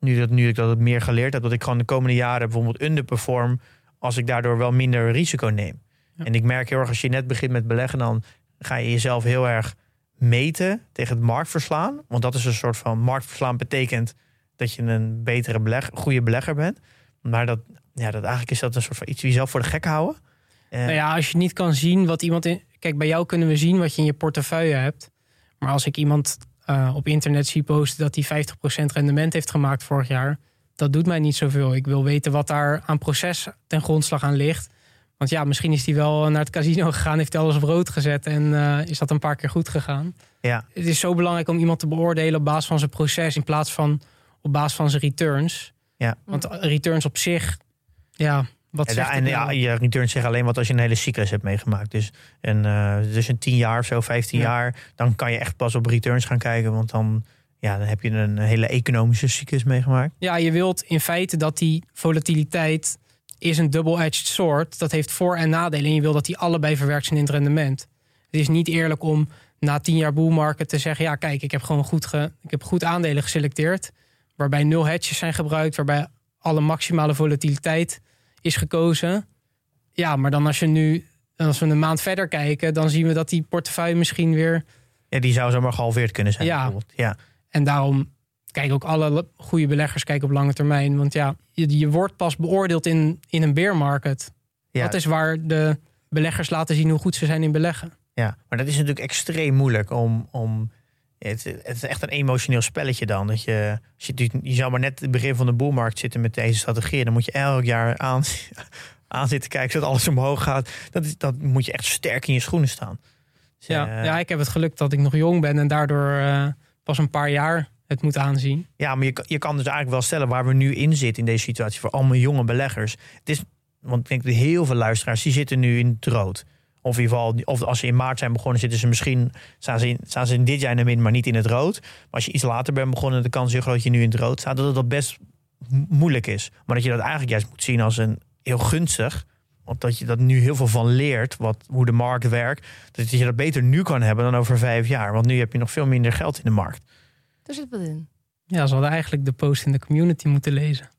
Nu dat, nu ik dat meer geleerd heb, dat ik gewoon de komende jaren bijvoorbeeld underperform. als ik daardoor wel minder risico neem. Ja. En ik merk heel erg als je net begint met beleggen, dan ga je jezelf heel erg meten tegen het marktverslaan. Want dat is een soort van marktverslaan betekent dat je een betere beleg, goede belegger bent. Maar dat, ja, dat eigenlijk is dat een soort van iets wie jezelf voor de gek houden. Eh, Nou ja, als je niet kan zien wat iemand in. Kijk, bij jou kunnen we zien wat je in je portefeuille hebt. Maar als ik iemand eh, op internet zie posten dat hij 50% rendement heeft gemaakt vorig jaar, dat doet mij niet zoveel. Ik wil weten wat daar aan proces ten grondslag aan ligt. Want ja, misschien is hij wel naar het casino (laughs) gegaan, heeft hij alles op rood gezet en eh, is dat een paar keer goed gegaan. Ja. Het is zo belangrijk om iemand te beoordelen op basis van zijn proces in plaats van op basis van zijn returns. Ja. Want returns op zich, ja, wat zegt en ja, nou? je returns zeggen alleen wat als je een hele cyclus hebt meegemaakt. Dus een, eh, dus een 10 jaar of zo, 15 Ja. jaar, dan kan je echt pas op returns gaan kijken. Want dan, ja, dan heb je een hele economische cyclus meegemaakt. Ja, je wilt in feite dat die volatiliteit is een double-edged sword. Dat heeft voor- en nadelen. En je wil dat die allebei verwerkt zijn in het rendement. Het is niet eerlijk om na tien jaar bull market te zeggen... ja, kijk, ik heb gewoon goed, ge, ik heb goed aandelen geselecteerd... waarbij nul hedges zijn gebruikt... waarbij alle maximale volatiliteit is gekozen. Ja, maar dan als je nu... Als we een maand verder kijken, dan zien we dat die portefeuille misschien weer Ja, die zou zomaar gehalveerd kunnen zijn. Ja. bijvoorbeeld. ja. En daarom kijken ook alle goede beleggers kijken op lange termijn. Want ja, je, je wordt pas beoordeeld in, in een bear market. Ja. Dat is waar de beleggers laten zien hoe goed ze zijn in beleggen. Ja, maar dat is natuurlijk extreem moeilijk om. om het, het is echt een emotioneel spelletje dan. Dat je, als je, je zou maar net het begin van de boelmarkt zitten met deze strategie. Dan moet je elk jaar aan, (laughs) aan zitten kijken zodat alles omhoog gaat. Dat, is, dat moet je echt sterk in je schoenen staan. Dus, Ja, eh, ja, ik heb het geluk dat ik nog jong ben en daardoor eh, pas een paar jaar het moet aanzien. Ja, maar je, kan- je kan dus eigenlijk wel stellen waar we nu in zitten in deze situatie voor allemaal jonge beleggers. Het is, want ik denk dat heel veel luisteraars die zitten nu in het rood. Of in ieder geval, of als ze in maart zijn begonnen, zitten ze misschien, staan ze in, staan ze in dit jaar in de min, maar niet in het rood. Maar als je iets later bent begonnen, de kans is heel groot dat je nu in het rood staat, dat het best mo- moeilijk is. Maar dat je dat eigenlijk juist moet zien als een heel gunstig. Want dat je dat nu heel veel van leert, wat, hoe de markt werkt. Dat je dat beter nu kan hebben dan over vijf jaar. Want nu heb je nog veel minder geld in de markt. Er zit wat in. Ja, ze hadden eigenlijk de post in de community moeten lezen. (laughs)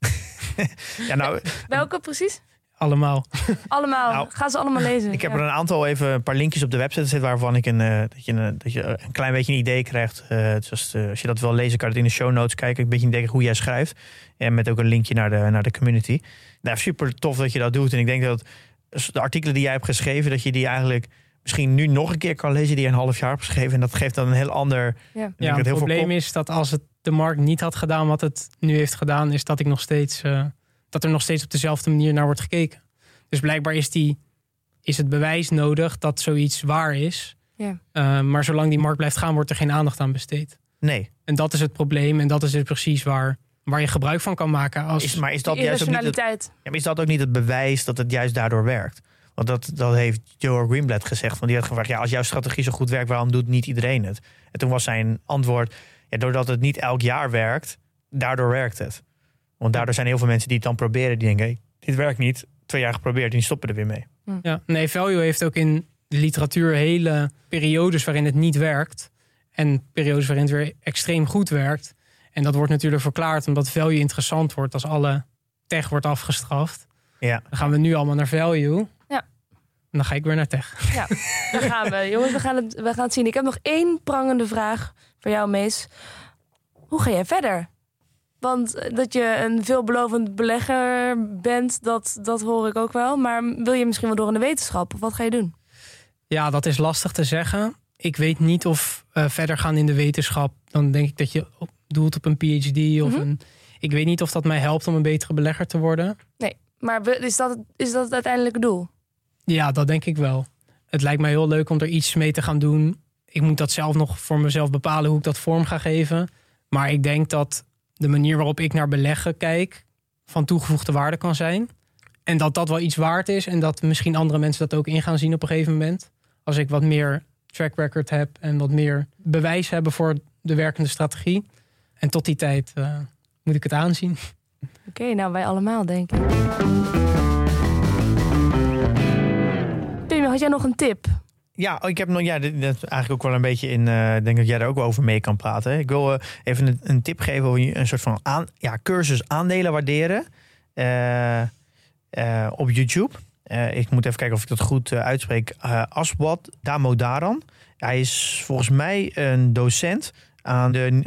Ja, nou, (laughs) Welke precies? Allemaal. Allemaal. Nou, Ga ze allemaal lezen. Ik heb Ja. er een aantal even een paar linkjes op de website gezet waarvan ik een, eh, dat, je een, dat je een klein beetje een idee krijgt. Eh, dus, eh, als je dat wil lezen, kan je het in de show notes kijken. Een beetje een idee hoe jij schrijft. En met ook een linkje naar de, naar de community. Nou, super tof dat je dat doet. En ik denk dat de artikelen die jij hebt geschreven, dat je die eigenlijk misschien nu nog een keer kan lezen die je een half jaar hebt geschreven. En dat geeft dan een heel ander. Ja. Ja, het heel probleem kop- is dat als het de markt niet had gedaan wat het nu heeft gedaan, is dat ik nog steeds eh, dat er nog steeds op dezelfde manier naar wordt gekeken. Dus blijkbaar is, die, is het bewijs nodig dat zoiets waar is. Ja. Eh, maar zolang die markt blijft gaan, wordt er geen aandacht aan besteed. Nee, En dat is het probleem. En dat is dus precies waar, waar je gebruik van kan maken. Als, is, maar is dat, juist ook niet het, ja, maar is dat ook niet het bewijs dat het juist daardoor werkt? Want dat, dat heeft Joe Greenblatt gezegd. Want die had gevraagd, ja, als jouw strategie zo goed werkt, waarom doet niet iedereen het? En toen was zijn antwoord, ja, doordat het niet elk jaar werkt, daardoor werkt het. Want daardoor zijn heel veel mensen die het dan proberen, die denken, hey, dit werkt niet. Twee jaar geprobeerd, die stoppen er weer mee. Ja, nee, value heeft ook in de literatuur hele periodes waarin het niet werkt. En periodes waarin het weer extreem goed werkt. En dat wordt natuurlijk verklaard omdat value interessant wordt als alle tech wordt afgestraft. Ja, Dan gaan we nu allemaal naar value. Ja. En dan ga ik weer naar tech. Ja, daar gaan we. (laughs) Jongens, we gaan, het, we gaan het zien. Ik heb nog één prangende vraag voor jou, Mees. Hoe ga jij verder? Want eh, dat je een veelbelovend belegger bent, dat, dat hoor ik ook wel. Maar wil je misschien wel door in de wetenschap? Of wat ga je doen? Ja, dat is lastig te zeggen. Ik weet niet of eh, verder gaan in de wetenschap. Dan denk ik dat je op doelt op een PhD of Mhm. een. Ik weet niet of dat mij helpt om een betere belegger te worden. Maar we- is dat, is dat het uiteindelijke doel? Ja, dat denk ik wel. Het lijkt mij heel leuk om er iets mee te gaan doen. Ik moet dat zelf nog voor mezelf bepalen hoe ik dat vorm ga geven. Maar ik denk dat de manier waarop ik naar beleggen kijk van toegevoegde waarde kan zijn. En dat dat wel iets waard is. En dat misschien andere mensen dat ook in gaan zien op een gegeven moment. Als ik wat meer track record heb en wat meer bewijs hebben voor de werkende strategie. En tot die tijd eh, moet ik het aanzien. Oké, nou wij allemaal denk ik. Pim, had jij nog een tip? Ja, oh, ik heb nog, ja, dat is eigenlijk ook wel een beetje in. Ik denk dat jij daar ook wel over mee kan praten. Ik wil eh, even een, tip geven over een soort van ja, cursus aandelen waarderen eh, op YouTube. Ik moet even kijken of ik dat goed uitspreek. Aswad Damodaran. Hij is volgens mij een docent aan de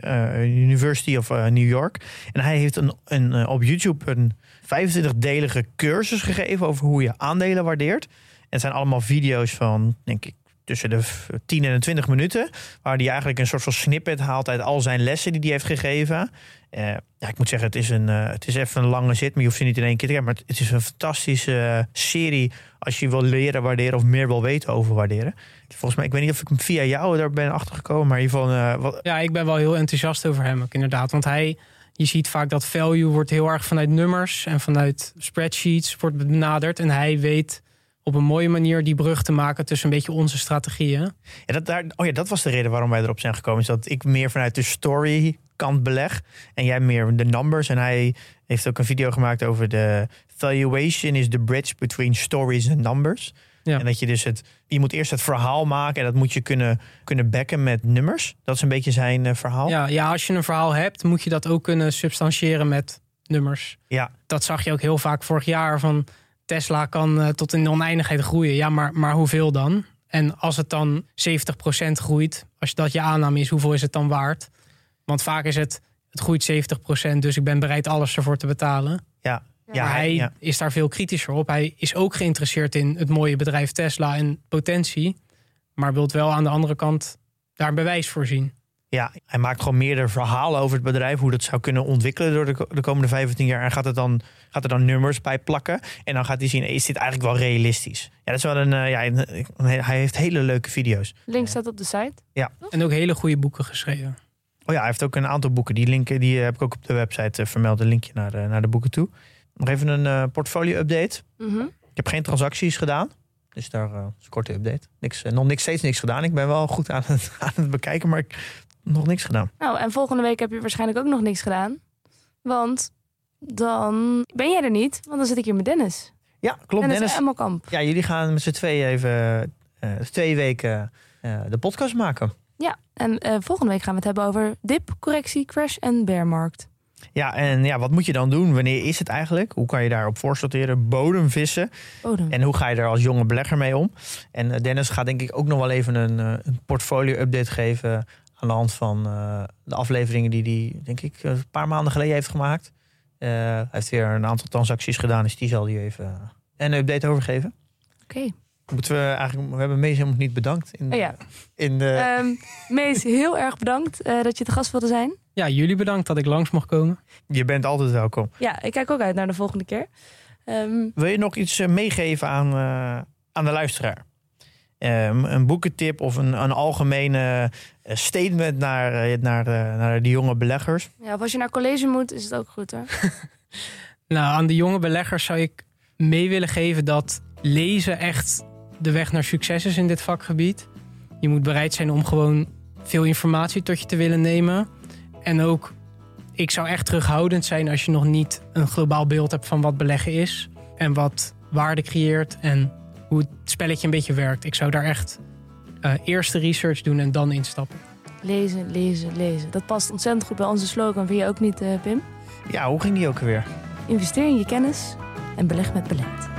University of New York. En hij heeft een, een, op YouTube een 25-delige cursus gegeven over hoe je aandelen waardeert. Het zijn allemaal video's van, denk ik, tussen de v- 10 en de 20 minuten. Waar hij eigenlijk een soort van snippet haalt uit al zijn lessen die hij heeft gegeven. Eh, ja, ik moet zeggen, het is, een, eh, het is even een lange zit, maar je hoeft ze niet in één keer te kijken. Maar het is een fantastische serie als je wil leren waarderen of meer wil weten over waarderen. Volgens mij, ik weet niet of ik hem via jou daar ben achtergekomen, maar in ieder geval, eh, Ja, ik ben wel heel enthousiast over hem ook inderdaad. Want hij, je ziet vaak dat value wordt heel erg vanuit nummers en vanuit spreadsheets wordt benaderd. En hij weet op een mooie manier die brug te maken tussen een beetje onze strategieën. Ja, dat, daar, oh ja, dat was de reden waarom wij erop zijn gekomen. Is dat ik meer vanuit de story kant beleg. En jij meer de numbers. En hij heeft ook een video gemaakt over de valuation is the bridge between stories and numbers. Ja. En dat je dus het, je moet eerst het verhaal maken. En dat moet je kunnen, kunnen backen met nummers. Dat is een beetje zijn eh, verhaal. Ja, ja, als je een verhaal hebt, moet je dat ook kunnen substantiëren met nummers. Ja. Dat zag je ook heel vaak vorig jaar van Tesla kan eh, tot in de oneindigheid groeien. Ja, maar, maar hoeveel dan? En als het dan 70% groeit, als dat je aanname is, hoeveel is het dan waard? Want vaak is het, het groeit 70%, dus ik ben bereid alles ervoor te betalen. Ja, maar hij ja. is daar veel kritischer op. Hij is ook geïnteresseerd in het mooie bedrijf Tesla en potentie. Maar wil wel aan de andere kant daar een bewijs voor zien. Ja, hij maakt gewoon meerdere verhalen over het bedrijf. Hoe dat zou kunnen ontwikkelen door de, de komende 15 jaar. En gaat, het dan, gaat er dan nummers bij plakken. En dan gaat hij zien, is dit eigenlijk wel realistisch? Ja, dat is wel een, eh, ja, een- een- hij heeft hele leuke video's. Link staat op de site. En ook hele goede boeken geschreven. Oh ja, hij heeft ook een aantal boeken. Die linken die eh, heb ik ook op de website eh, vermeld. Een linkje naar de, naar de boeken toe. Nog even een eh, portfolio-update. Mhm. Ik heb geen transacties gedaan. Dus daar is een korte update. Niks, nog niks, steeds niks gedaan. Ik ben wel goed aan het, (laughs) aan het bekijken, maar ik nog niks gedaan. Nou, en volgende week heb je waarschijnlijk ook nog niks gedaan. Want dan ben jij er niet, want dan zit ik hier met Dennis. Ja, klopt. Dennis, Dennis. Emmelkamp. Ja, jullie gaan met z'n tweeën even eh, twee weken eh, de podcast maken. Ja, en eh, volgende week gaan we het hebben over dip, correctie, crash en bearmarkt. Ja, en ja, wat moet je dan doen? Wanneer is het eigenlijk? Hoe kan je daarop voorsorteren? Bodemvissen. Bodem. En hoe ga je er als jonge belegger mee om? En Dennis gaat denk ik ook nog wel even een, een portfolio-update geven... aan de hand van eh, de afleveringen die hij, denk ik, een paar maanden geleden heeft gemaakt. Eh, hij heeft weer een aantal transacties gedaan, dus die zal hij even eh, een update over geven. Oké. Moeten we eigenlijk, we hebben Mees helemaal niet bedankt in, Oh ja. in de... Ehm, Mees, heel erg bedankt eh, dat je te gast wilde zijn. Ja, jullie bedankt dat ik langs mocht komen. Je bent altijd welkom. Ja, ik kijk ook uit naar de volgende keer. Ehm, Wil je nog iets eh, meegeven aan, eh, aan de luisteraar? Ehm, een boekentip of een, een algemene eh, statement naar, eh, naar, de, naar de jonge beleggers? ja, of als je naar college moet, is het ook goed hoor. (laughs) Nou, aan de jonge beleggers zou ik mee willen geven dat lezen echt de weg naar succes is in dit vakgebied. Je moet bereid zijn om gewoon veel informatie tot je te willen nemen. En ook, ik zou echt terughoudend zijn als je nog niet een globaal beeld hebt van wat beleggen is. En wat waarde creëert en hoe het spelletje een beetje werkt. Ik zou daar echt eh, eerst de research doen en dan instappen. Lezen, lezen, lezen. Dat past ontzettend goed bij onze slogan. Vind je ook niet, eh, Pim? Ja, hoe ging die ook weer? Investeer in je kennis en beleg met beleid.